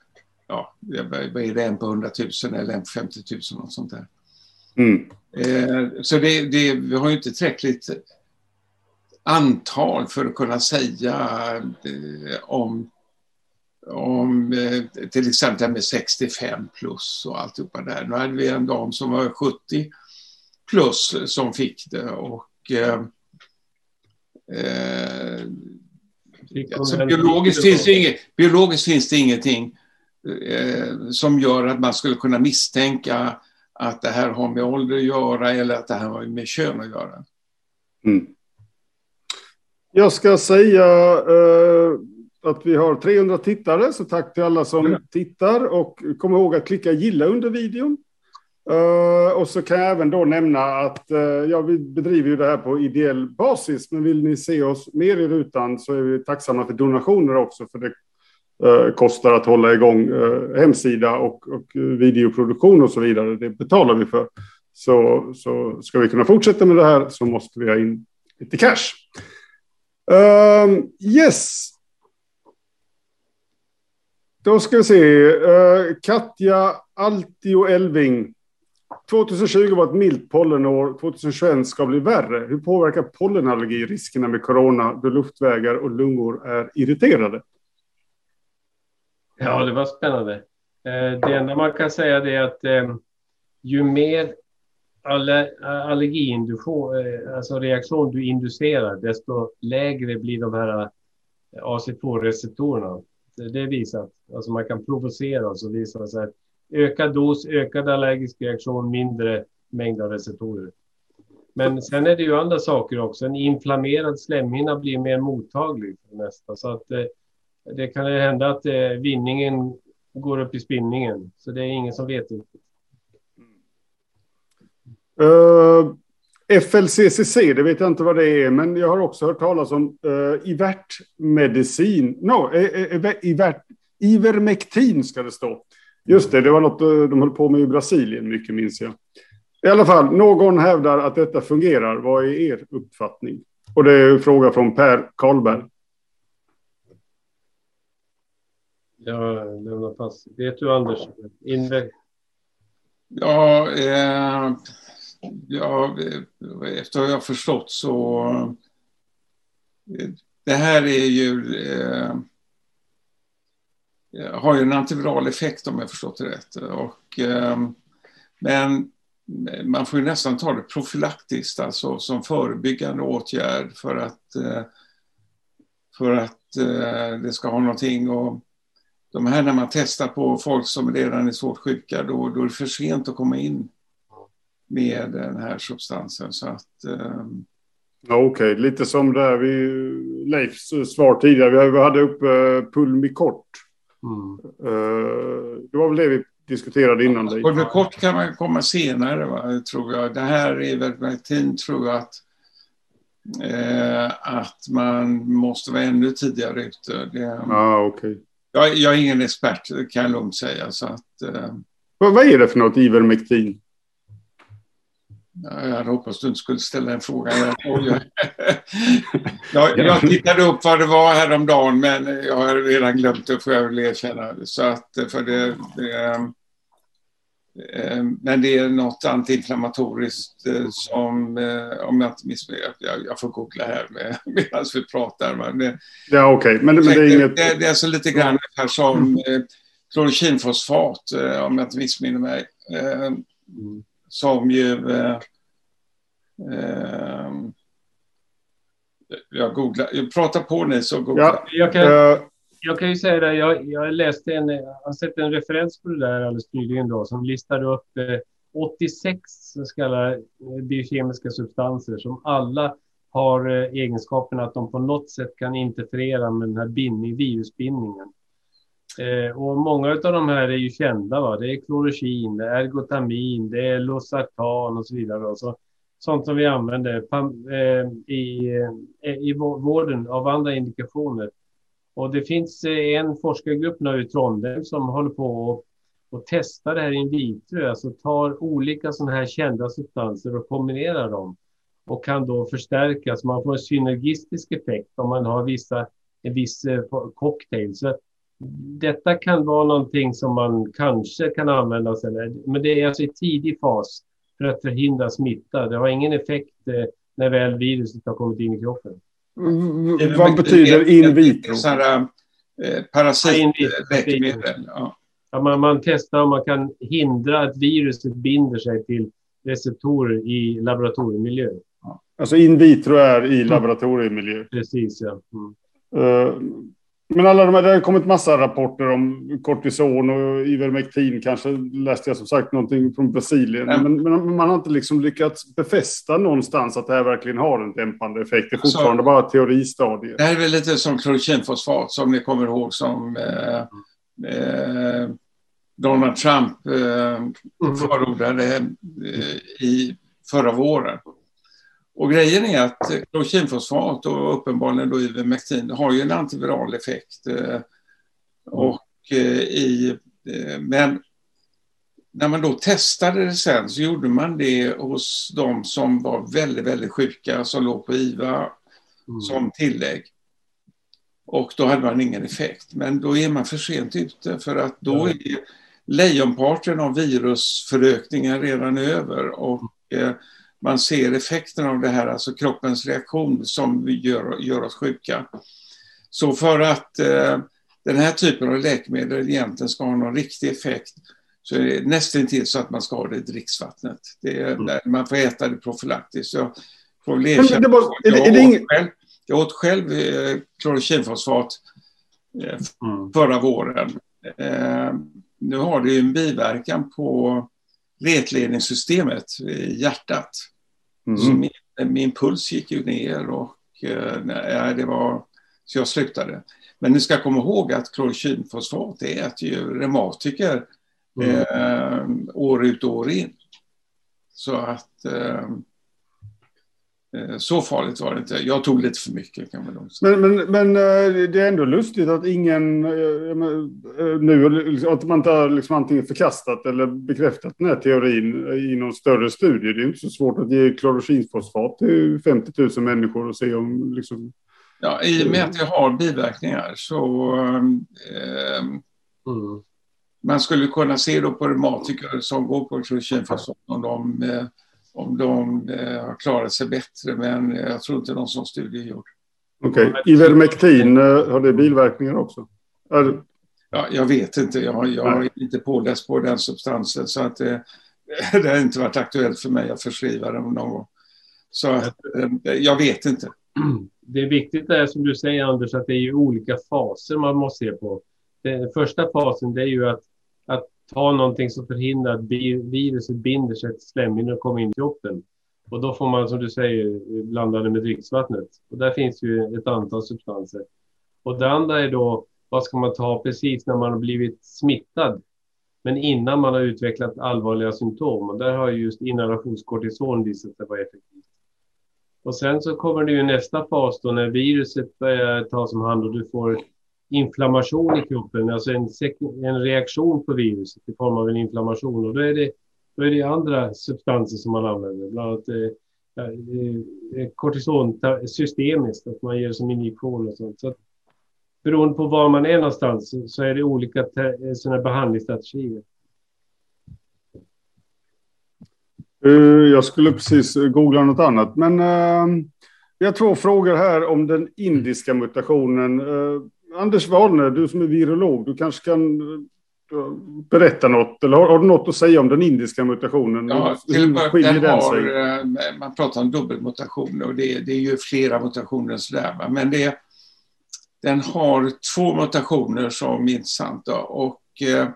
ja, vad är det, en på 100 000 eller en på 50 000 och sånt där. Mm. Eh, så det, det, vi har ju inte tillräckligt antal för att kunna säga eh, om, om eh, till exempel med 65 plus och alltihopa där. Nu hade vi en dam som var 70 plus som fick det och eh, eh alltså, biologiskt, finns det inget, biologiskt finns det ingenting eh, som gör att man skulle kunna misstänka att det här har med ålder att göra eller att det här har med kön att göra. Mm. Jag ska säga eh, att vi har 300 tittare, så tack till alla som mm. tittar och kom ihåg att klicka gilla under videon. Uh, och så kan jag även då nämna att uh, ja, vi bedriver ju det här på ideell basis, men vill ni se oss mer i rutan så är vi tacksamma för donationer också, för det uh, kostar att hålla igång hemsida och, och videoproduktion och så vidare. Det betalar vi för. Så, så ska vi kunna fortsätta med det här så måste vi ha in lite cash. Yes. Då ska vi se. Uh, Katja Altio Elving. 2020 var ett milt pollenår. 2021 ska bli värre. Hur påverkar pollenallergi riskerna med corona då luftvägar och lungor är irriterade? Ja, det var spännande. Eh, det enda man kan säga är att eh, ju mer allergiinduktion, alltså reaktion du inducerar, desto lägre blir de här AC2-receptorerna. Det är visat. Alltså man kan provocera och så visar det sig att ökad dos, ökad allergisk reaktion, mindre mängd av receptorer. Men sen är det ju andra saker också. En inflammerad slemhinna blir mer mottaglig för det mesta. Så att det, det kan hända att vinningen går upp i spinningen. Så det är ingen som vet riktigt. Uh, FLCCC, det vet jag inte vad det är, men jag har också hört talas om uh, Ivert-medicin. No, Ivert, Ivermectin ska det stå. Just det, det var något uh, de höll på med i Brasilien, mycket minns jag. I alla fall, någon hävdar att detta fungerar. Vad är er uppfattning? Och det är en fråga från Per Karlberg. Jag lämnar pass. Vet du Anders? Inväg. Ja, eh, ja, efter vad jag förstått så... Eh, det här är ju... Eh, eh, har ju en antiviral effekt om jag förstått det rätt. Och, eh, men man får ju nästan ta det profylaktiskt, alltså som förebyggande åtgärd för att, eh, för att eh, det ska ha någonting Och de här när man testar på folk som redan är svårt sjuka, då, då är det för sent att komma in med den här substansen. Så att, um... Okej, okay. lite som där vi, Leifs svar tidigare. Vi hade upp uh, Pulmicort. Mm. Uh, det var väl det vi diskuterade innan. Ja, Pulmicort kan man komma senare, va, tror jag. Det här är väl tror jag att eh, att man måste vara ännu tidigare ute. Det, ah, okay. Jag, jag är ingen expert, kan jag lugnt säga. Så att, eh... vad, vad är det för något, Ivermectin? Jag hade hoppats du inte skulle ställa en fråga. [LAUGHS] jag, jag tittade upp vad det var häromdagen, men jag har redan glömt det, får jag väl erkänna. Så att, för det, det, Eh, men det är något antiinflammatoriskt eh, som, eh, om jag inte missminner jag, jag får googla här [LAUGHS] medan vi pratar. Men det, ja, okej. Okay. Men, men, det är inget... Det, det är alltså lite grann här som mm. klorokinfosfat, om jag inte missminner mig. Som ju... jag googlar. Prata på ni så googlar ja, jag. Kan jag kan ju säga det, jag, jag läste en, jag har sett en referens på det där alldeles nyligen då, som listade upp eh, 86 så kallade eh, biokemiska substanser som alla har eh, egenskapen att de på något sätt kan interferera med den här bindning, virusbindningen. Eh, och många av de här är ju kända. Va? Det är klorokin, det är ergotamin, det är losartan och så vidare. Då. så, sånt som vi använder eh, i, eh, i vården av andra indikationer. Och det finns eh, en forskargrupp nu i Trondheim som håller på och, och testar det här in vitro, alltså tar olika sådana här kända substanser och kombinerar dem och kan då förstärkas. Man får en synergistisk effekt om man har vissa, en viss eh, cocktail. Så detta kan vara någonting som man kanske kan använda sig men det är alltså i tidig fas för att förhindra smitta. Det har ingen effekt eh, när väl viruset har kommit in i kroppen. Vad betyder in vitro? Sådana eh, parasitläkemedel. Ja. Ja, man, man testar om man kan hindra att viruset binder sig till receptorer i laboratoriemiljö. Alltså in vitro är i laboratoriemiljö? Precis, ja. Mm. Uh, men alla de här, det har kommit massa rapporter om kortison och Ivermectin. Kanske läste jag som sagt någonting från Brasilien. Mm. Men, men, man har inte liksom lyckats befästa någonstans att det här verkligen har en dämpande effekt. Det är alltså, fortfarande bara teoristadiet. Det här är väl lite som klorokinfosfat som ni kommer ihåg som eh, eh, Donald Trump eh, mm. förordade eh, i förra våren. Och grejen är att klorokinfosfat och uppenbarligen då Ivermectin har ju en antiviral effekt. Eh, och eh, i, eh, men när man då testade det sen så gjorde man det hos de som var väldigt, väldigt sjuka, som låg på IVA mm. som tillägg. Och då hade man ingen effekt. Men då är man för sent ute för att då är lejonparten av virusförökningen redan över och eh, man ser effekten av det här, alltså kroppens reaktion som gör, gör oss sjuka. Så för att eh, den här typen av läkemedel egentligen ska ha någon riktig effekt så är det nästan till så att man ska ha det i dricksvattnet. Det är, mm. Man får äta det profylaktiskt. Jag får väl erkänna, var, är det, är det ingen... själv, jag åt själv eh, klorokinfosfat eh, mm. förra våren. Eh, nu har det ju en biverkan på retledningssystemet i hjärtat. Mm. Så min, min, puls gick ju ner och eh, nej, det var, så jag slutade. Men ni ska komma ihåg att klorokinfosfat det äter ju reumatiker mm. eh, år ut och år in. Så att eh, Eh, så farligt var det inte. Jag tog lite för mycket kan man säga. Men, men, men eh, det är ändå lustigt att ingen eh, nu, att man inte har liksom antingen förkastat eller bekräftat den här teorin i någon större studie. Det är inte så svårt att ge klorokinfosfat till 50 000 människor och se om liksom... Ja, i och med att det har biverkningar så eh, mm. man skulle kunna se då på reumatiker som går på klorokinfosfat om de eh, om de eh, har klarat sig bättre, men jag tror inte någon sån studie är gjord. Okej, okay. Ivermectin, eh, har det biverkningar också? Är... Ja, jag vet inte, jag, jag är inte påläst på den substansen så att det, [LAUGHS] det har inte varit aktuellt för mig att förskriva den någon gång. Så eh, jag vet inte. [CLEARS THROAT] Det är viktigt det som du säger Anders, att det är ju olika faser man måste se på. Den första fasen det är ju att ta någonting som förhindrar att viruset binder sig till slemhinnor och kommer in i kroppen. Och då får man, som du säger, blanda det med dricksvattnet. Och där finns ju ett antal substanser. Och det andra är då, vad ska man ta precis när man har blivit smittad? Men innan man har utvecklat allvarliga symptom. Och där har just inhalationskortison visat sig vara effektivt. Och sen så kommer det ju nästa fas då när viruset börjar tas om hand och du får inflammation i kroppen, alltså en, en reaktion på viruset i form av en inflammation. Och då är det, då är det andra substanser som man använder, bland annat eh, eh, eh kortison systemiskt, att man ger som injektion och sånt. Så att, beroende på var man är någonstans så är det olika eh, sådana behandlingsstrategier. Jag skulle precis googla något annat, men vi har två frågor här om den indiska mutationen. Anders Wahlner, du som är virolog, du kanske kan eh, berätta något, eller har, har, du något att säga om den indiska mutationen? Ja, till Hur den har, eh, Man pratar om dubbelmutationer och det, det är ju flera mutationer sådär, men det, den har två mutationer som är intressanta och eh,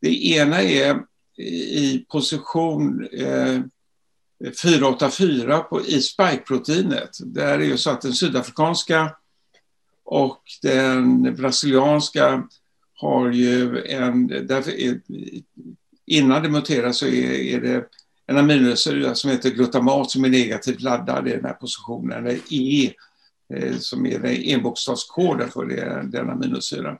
det ena är i position 484 på, i spike-proteinet. Där är ju så att den sydafrikanska och den brasilianska har ju en... Därför är, innan det muterar så är, är det en aminosyra som heter glutamat som är negativt laddad i den här positionen, eller E, eh, som är enbokstavskoden för det, den aminosyran,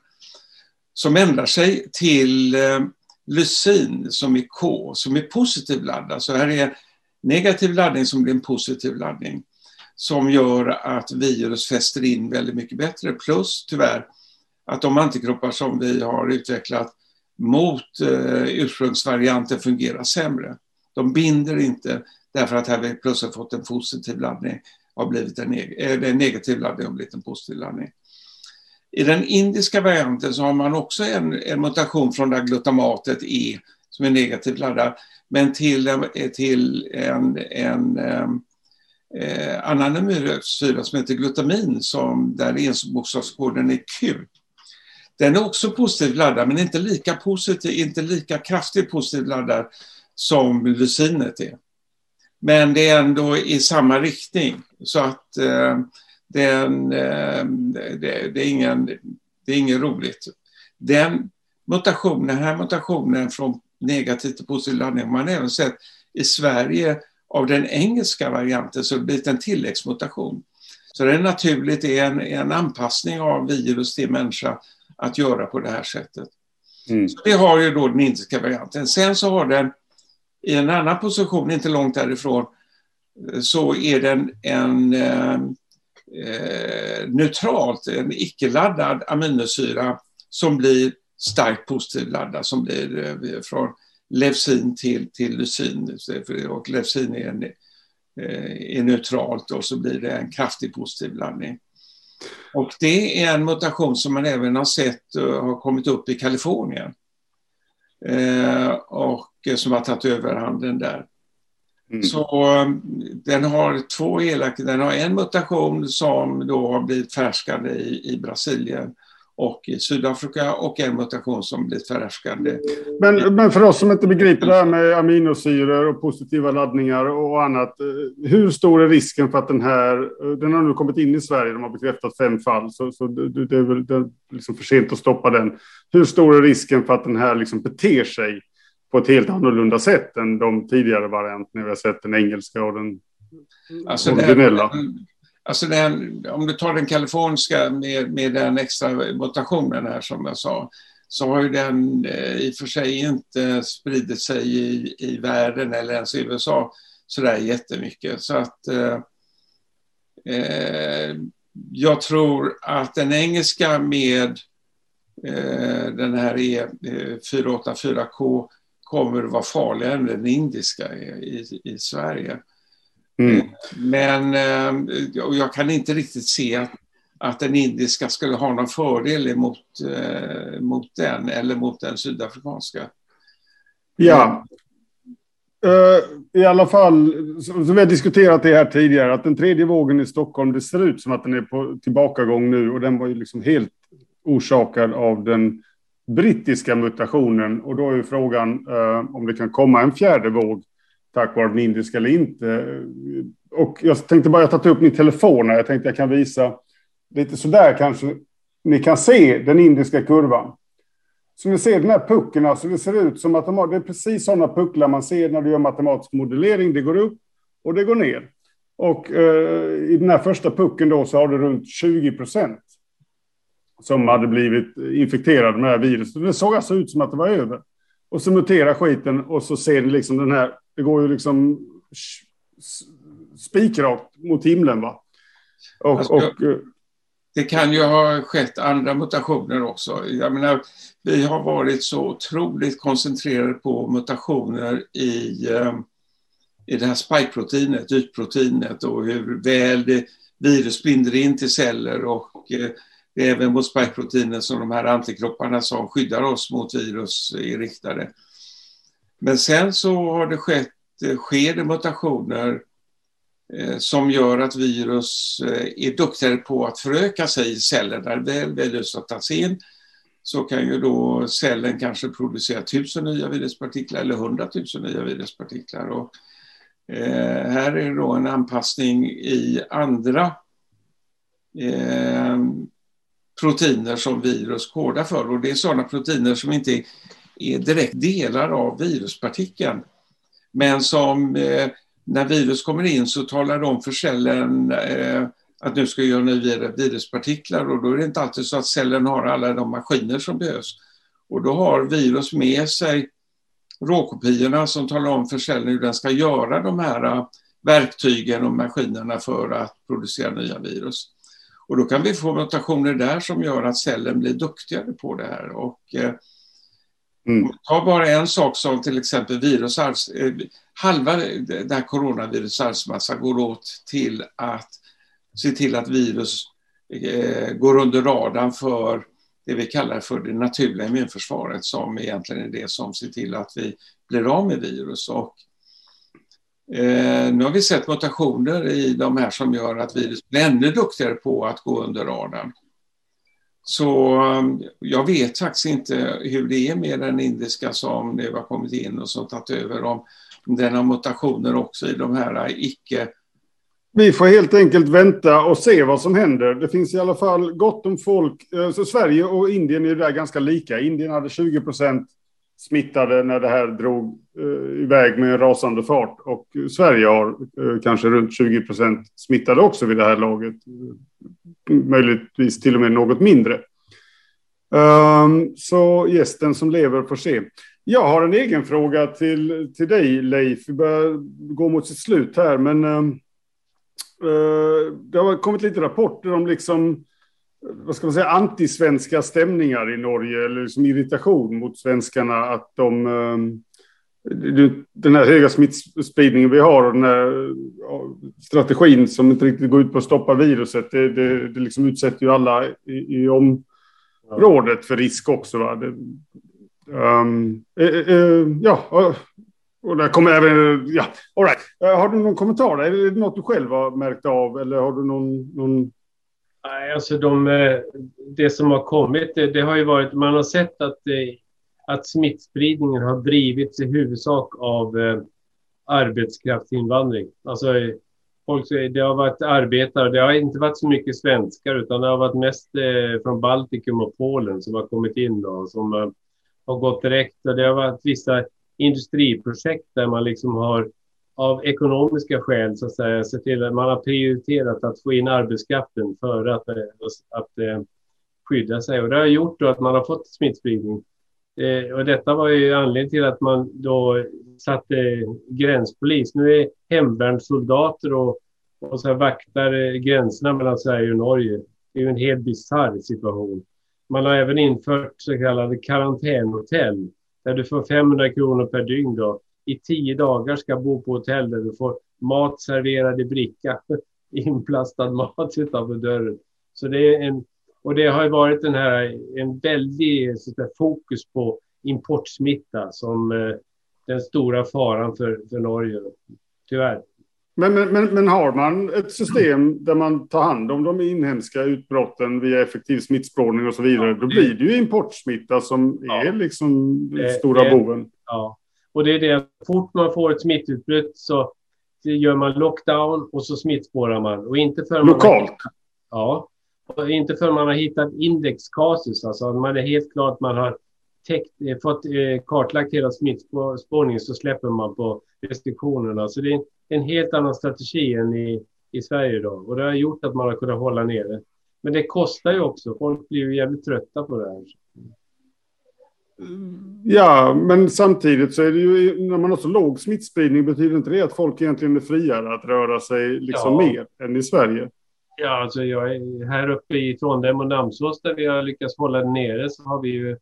som ändrar sig till eh, lysin som är K, som är positiv laddad. Så här är negativ laddning som blir en positiv laddning som gör att virus fäster in väldigt mycket bättre. Plus tyvärr att de antikroppar som vi har utvecklat mot eh, ursprungsvarianten fungerar sämre. De binder inte därför att här vi plötsligt fått en positiv laddning har blivit en, neg äh, en negativ laddning har blivit en positiv laddning. I den indiska varianten så har man också en, en mutation från det glutamatet E som är negativt laddad, men till, till en, en, en eh, annan aminosyra som heter glutamin, som, där enbokstavskoden är Q. Den är också positivt laddad, men inte lika, positiv, inte lika kraftigt positivt laddad som lysinet är. Men det är ändå i samma riktning. Så att eh, den, eh, det, det, är ingen, det är inget roligt. Den mutationen, den här mutationen från negativ till positiv laddning har man även sett i Sverige av den engelska varianten så det blivit en tilläggsmutation. Så det är naturligt, det är en, en anpassning av virus till människa att göra på det här sättet. Mm. Så det har ju då den indiska varianten. Sen så har den i en annan position, inte långt därifrån, så är den en, eh, neutralt, en icke-laddad aminosyra som blir starkt positivt laddad, som blir eh, från leucin till, till lysin. Och leucin är, en, eh, är neutralt och så blir det en kraftig positiv laddning. Och det är en mutation som man även har sett uh, har kommit upp i Kalifornien. Eh, och som har tagit överhanden där. Mm. Så den har två elaka, den har en mutation som då har blivit färskande i, i Brasilien och i Sydafrika och en mutation som blivit förhärskande. Men, men för oss som inte begriper det här med aminosyror och positiva laddningar och annat. Eh, hur stor är risken för att den här, eh, den har nu kommit in i Sverige, de har bekräftat fem fall, så, så det, det är väl det är liksom för sent att stoppa den. Hur stor är risken för att den här liksom beter sig på ett helt annorlunda sätt än de tidigare varianterna vi har sett, den engelska och den alltså originella? Den, alltså den, om du tar den kaliforniska med, med den extra mutationen här som jag sa, så har ju den eh, i och för sig inte spridit sig i, i världen eller ens i USA sådär jättemycket. Så att eh, eh jag tror att den engelska med eh, den här eh, E484K kommer att vara farligare än den indiska i, i Sverige. Mm. Eh, men eh, jag kan inte riktigt se att, att den indiska skulle ha någon fördel mot, eh, mot den eller mot den sydafrikanska. Ja. I alla fall, som vi har diskuterat det här tidigare, att den tredje vågen i Stockholm, det ser ut som att den är på tillbakagång nu och den var ju liksom helt orsakad av den brittiska mutationen. Och då är frågan eh, om det kan komma en fjärde våg tack vare den indiska eller inte. Och jag tänkte bara, jag har tagit upp min telefon här. Jag tänkte jag kan visa lite sådär kanske. Ni kan se den indiska kurvan. Som ni ser den här pucken, alltså det ser ut som att de har, det är precis sådana pucklar man ser när du gör matematisk modellering. Det går upp och det går ner. Och eh, i den här första pucken då så har du runt 20 procent som hade blivit infekterade med det här viruset. Det såg alltså ut som att det var över. Och så muterar skiten och så ser ni liksom den här, det går ju liksom spikrakt mot himlen va. Och, alltså, och, eh, det kan ju ha skett andra mutationer också. Jag menar, vi har varit så otroligt koncentrerade på mutationer i, eh, i det här spike-proteinet, ytproteinet och hur väl det, virus binder in till celler och eh, det är även mot spikeproteiner som de här antikropparna som skyddar oss mot virus är riktade. Men sen så har det skett, eh, sker det mutationer eh, som gör att virus eh, är duktigare på att föröka sig i celler. Där väl virus har tagits in så kan ju då cellen kanske producera tusen nya viruspartiklar eller hundratusen nya viruspartiklar. Och, eh, här är det då en anpassning i andra eh, proteiner som virus kodar för och det är sådana proteiner som inte är är direkt delar av viruspartikeln. Men som eh, när virus kommer in så talar de för cellen eh, att nu ska jag göra nya viruspartiklar och då är det inte alltid så att cellen har alla de maskiner som behövs. Och då har virus med sig råkopiorna som talar om för cellen hur den ska göra de här eh, verktygen och maskinerna för att producera nya virus. Och då kan vi få mutationer där som gör att cellen blir duktigare på det här. Och, eh, mm. Ta bara en sak som till exempel virusarvs... Eh, halva det här coronavirus arvsmassa går åt till att se till att virus eh, går under radarn för det vi kallar för det naturliga immunförsvaret som egentligen är det som ser till att vi blir av med virus. Och Eh, nu har vi sett mutationer i de här som gör att virus blir ännu duktigare på att gå under radarn. Så um, jag vet faktiskt inte hur det är med den indiska som nu har kommit in och som tagit över om den har mutationer också i de här icke vi får helt enkelt vänta och se vad som händer. Det finns i alla fall gott om folk. Eh, så Sverige och Indien är där ganska lika. Indien hade 20 procent smittade när det här drog eh, iväg med en rasande fart. Och Sverige har eh, kanske runt 20 procent smittade också vid det här laget. Möjligtvis till och med något mindre. Um, så gästen som lever får se. Jag har en egen fråga till, till dig, Leif. Vi börjar gå mot sitt slut här, men um, uh, det har kommit lite rapporter om liksom, vad ska man säga, antisvenska stämningar i Norge, eller liksom irritation mot svenskarna att de ehm, den här höga smittspridningen vi har och den här strategin som inte riktigt går ut på att stoppa viruset, det, det, det liksom utsätter ju alla i, i området för risk också. Va? Det, um, eh, eh, eh ja, och där kommer även... Ja, all right. Eh, har du någon kommentar? Är det något du själv har märkt av eller har du någon... någon... Nej, alltså de, eh, det som har kommit, det, det har ju varit... Man har sett att, eh, att smittspridningen har drivits i huvudsak av eh, arbetskraftsinvandring. Alltså, folk, det har varit arbetare, det har inte varit så mycket svenskar utan det har varit mest från Baltikum och Polen som har kommit in då, som har gått direkt. Och det har varit vissa industriprojekt där man liksom har av ekonomiska skäl så att säga se till att man har prioriterat att få in arbetskraften före att, eh, att, eh, skydda sig. Och det har gjort då att man har fått smittspridning. Eh, och detta var ju anledningen till att man då satte gränspolis. Nu är hemvärnssoldater och, och så vaktar eh, gränserna mellan Sverige och Norge. Det är ju en helt bisarr situation. Man har även infört så kallade karantänhotell där du får 500 kronor per dygn då. I tio dagar ska bo på hotell där du får mat serverad i bricka. [LAUGHS] Inplastad mat utanför dörren. Så det är en, och det har varit den här, en väldig där, fokus på importsmitta som eh, den stora faran för, för Norge. Tyvärr. Men, men, men, har man ett system där man tar hand om de inhemska utbrotten via effektiv smittspårning och så vidare, ja, då blir det ju importsmitta som ja, är liksom den stora det, boven. Ja, och det är det. Fort man får ett smittutbrott så gör man lockdown och så smittspårar man. Och inte för Lokalt? Man, ja, och inte för man har hittat indexkasus, alltså man är helt klart man har täckt, eh, fått eh, kartlagt hela smittspårningen så släpper man på restriktionerna. Så det är en helt annan strategi än i, i Sverige idag. Och det har gjort att man har kunnat hålla nere. Men det kostar ju också. Folk blir ju jävligt trötta på det här. Ja, men samtidigt så är det ju när man har så låg smittspridning betyder inte det att folk egentligen är friare att röra sig liksom ja. mer än i Sverige? Ja, alltså jag är här uppe i Trondheim och Namsås där vi har lyckats hålla det nere så har vi ju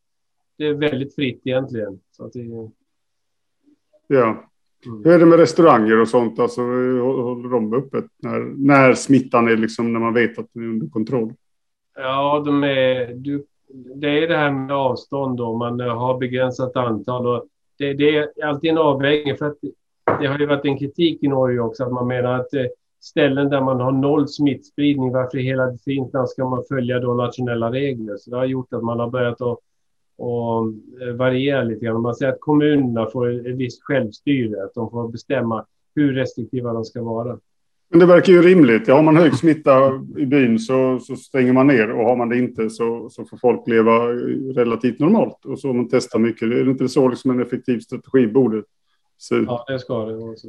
det är väldigt fritt egentligen. Så att det... Ja. Mm. Hur är det med restauranger och sånt? Alltså, håller de öppet när, när smittan är liksom, när man vet att den är under kontroll? Ja, de är, du, det är det här med avstånd då. Man eh, har begränsat antal och det, det är alltid en avvägning för att det har ju varit en kritik i Norge också att man menar att eh, ställen där man har noll smittspridning, varför i hela tiden ska man följa då nationella regler? Så det har gjort att man har börjat att och eh, variera lite grann. Man säger att kommunerna får ett visst självstyre, att de får bestämma hur restriktiva de ska vara. Men det verkar ju rimligt. Ja, har man hög smitta i byn så, så stänger man ner och har man det inte så, så får folk leva relativt normalt. Och så om man testar mycket. Är det inte så liksom en effektiv strategi borde se ut? Ja, det ska det. Också.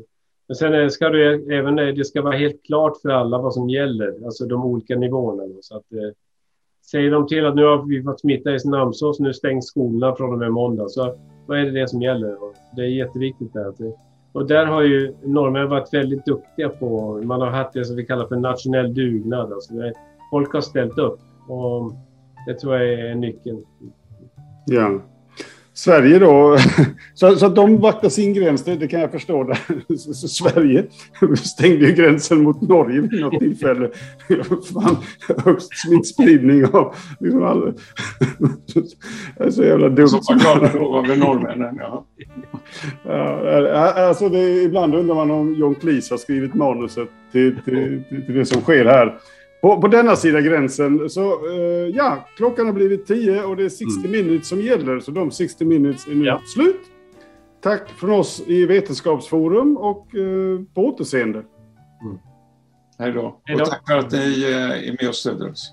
Men sen eh, ska det även eh, det ska vara helt klart för alla vad som gäller, alltså de olika nivåerna. Så att, eh, säger de till att nu har vi fått smitta i Namsås, nu stängs skolorna från och med måndag. Så vad är det, det som gäller? Och det är jätteviktigt. Där. Och där har ju norrmän varit väldigt duktiga på, man har haft det som vi kallar för nationell dugnad. Alltså det, folk har ställt upp och det tror jag är nyckeln. Ja. Sverige då, [LAUGHS] så, så att de vaktar sin gräns, det, det kan jag förstå. Så, [LAUGHS] så Sverige stängde ju gränsen mot Norge vid något tillfälle. [LAUGHS] Fan, högst smittspridning av... Liksom all, det är så jävla dumt. Så var norrmännen, ja. ja. Alltså det, ibland undrar man om John Cleese har skrivit manuset till, till, till, till det som sker här. På, på denna sida gränsen. Så uh, ja, klockan har blivit 10 och det är 60 mm. minutes som gäller. Så de 60 minutes är nu ja. slut. Tack från oss i Vetenskapsforum och uh, på återseende. Mm. Hej då. Och tack för att ni uh, är med och stöder oss.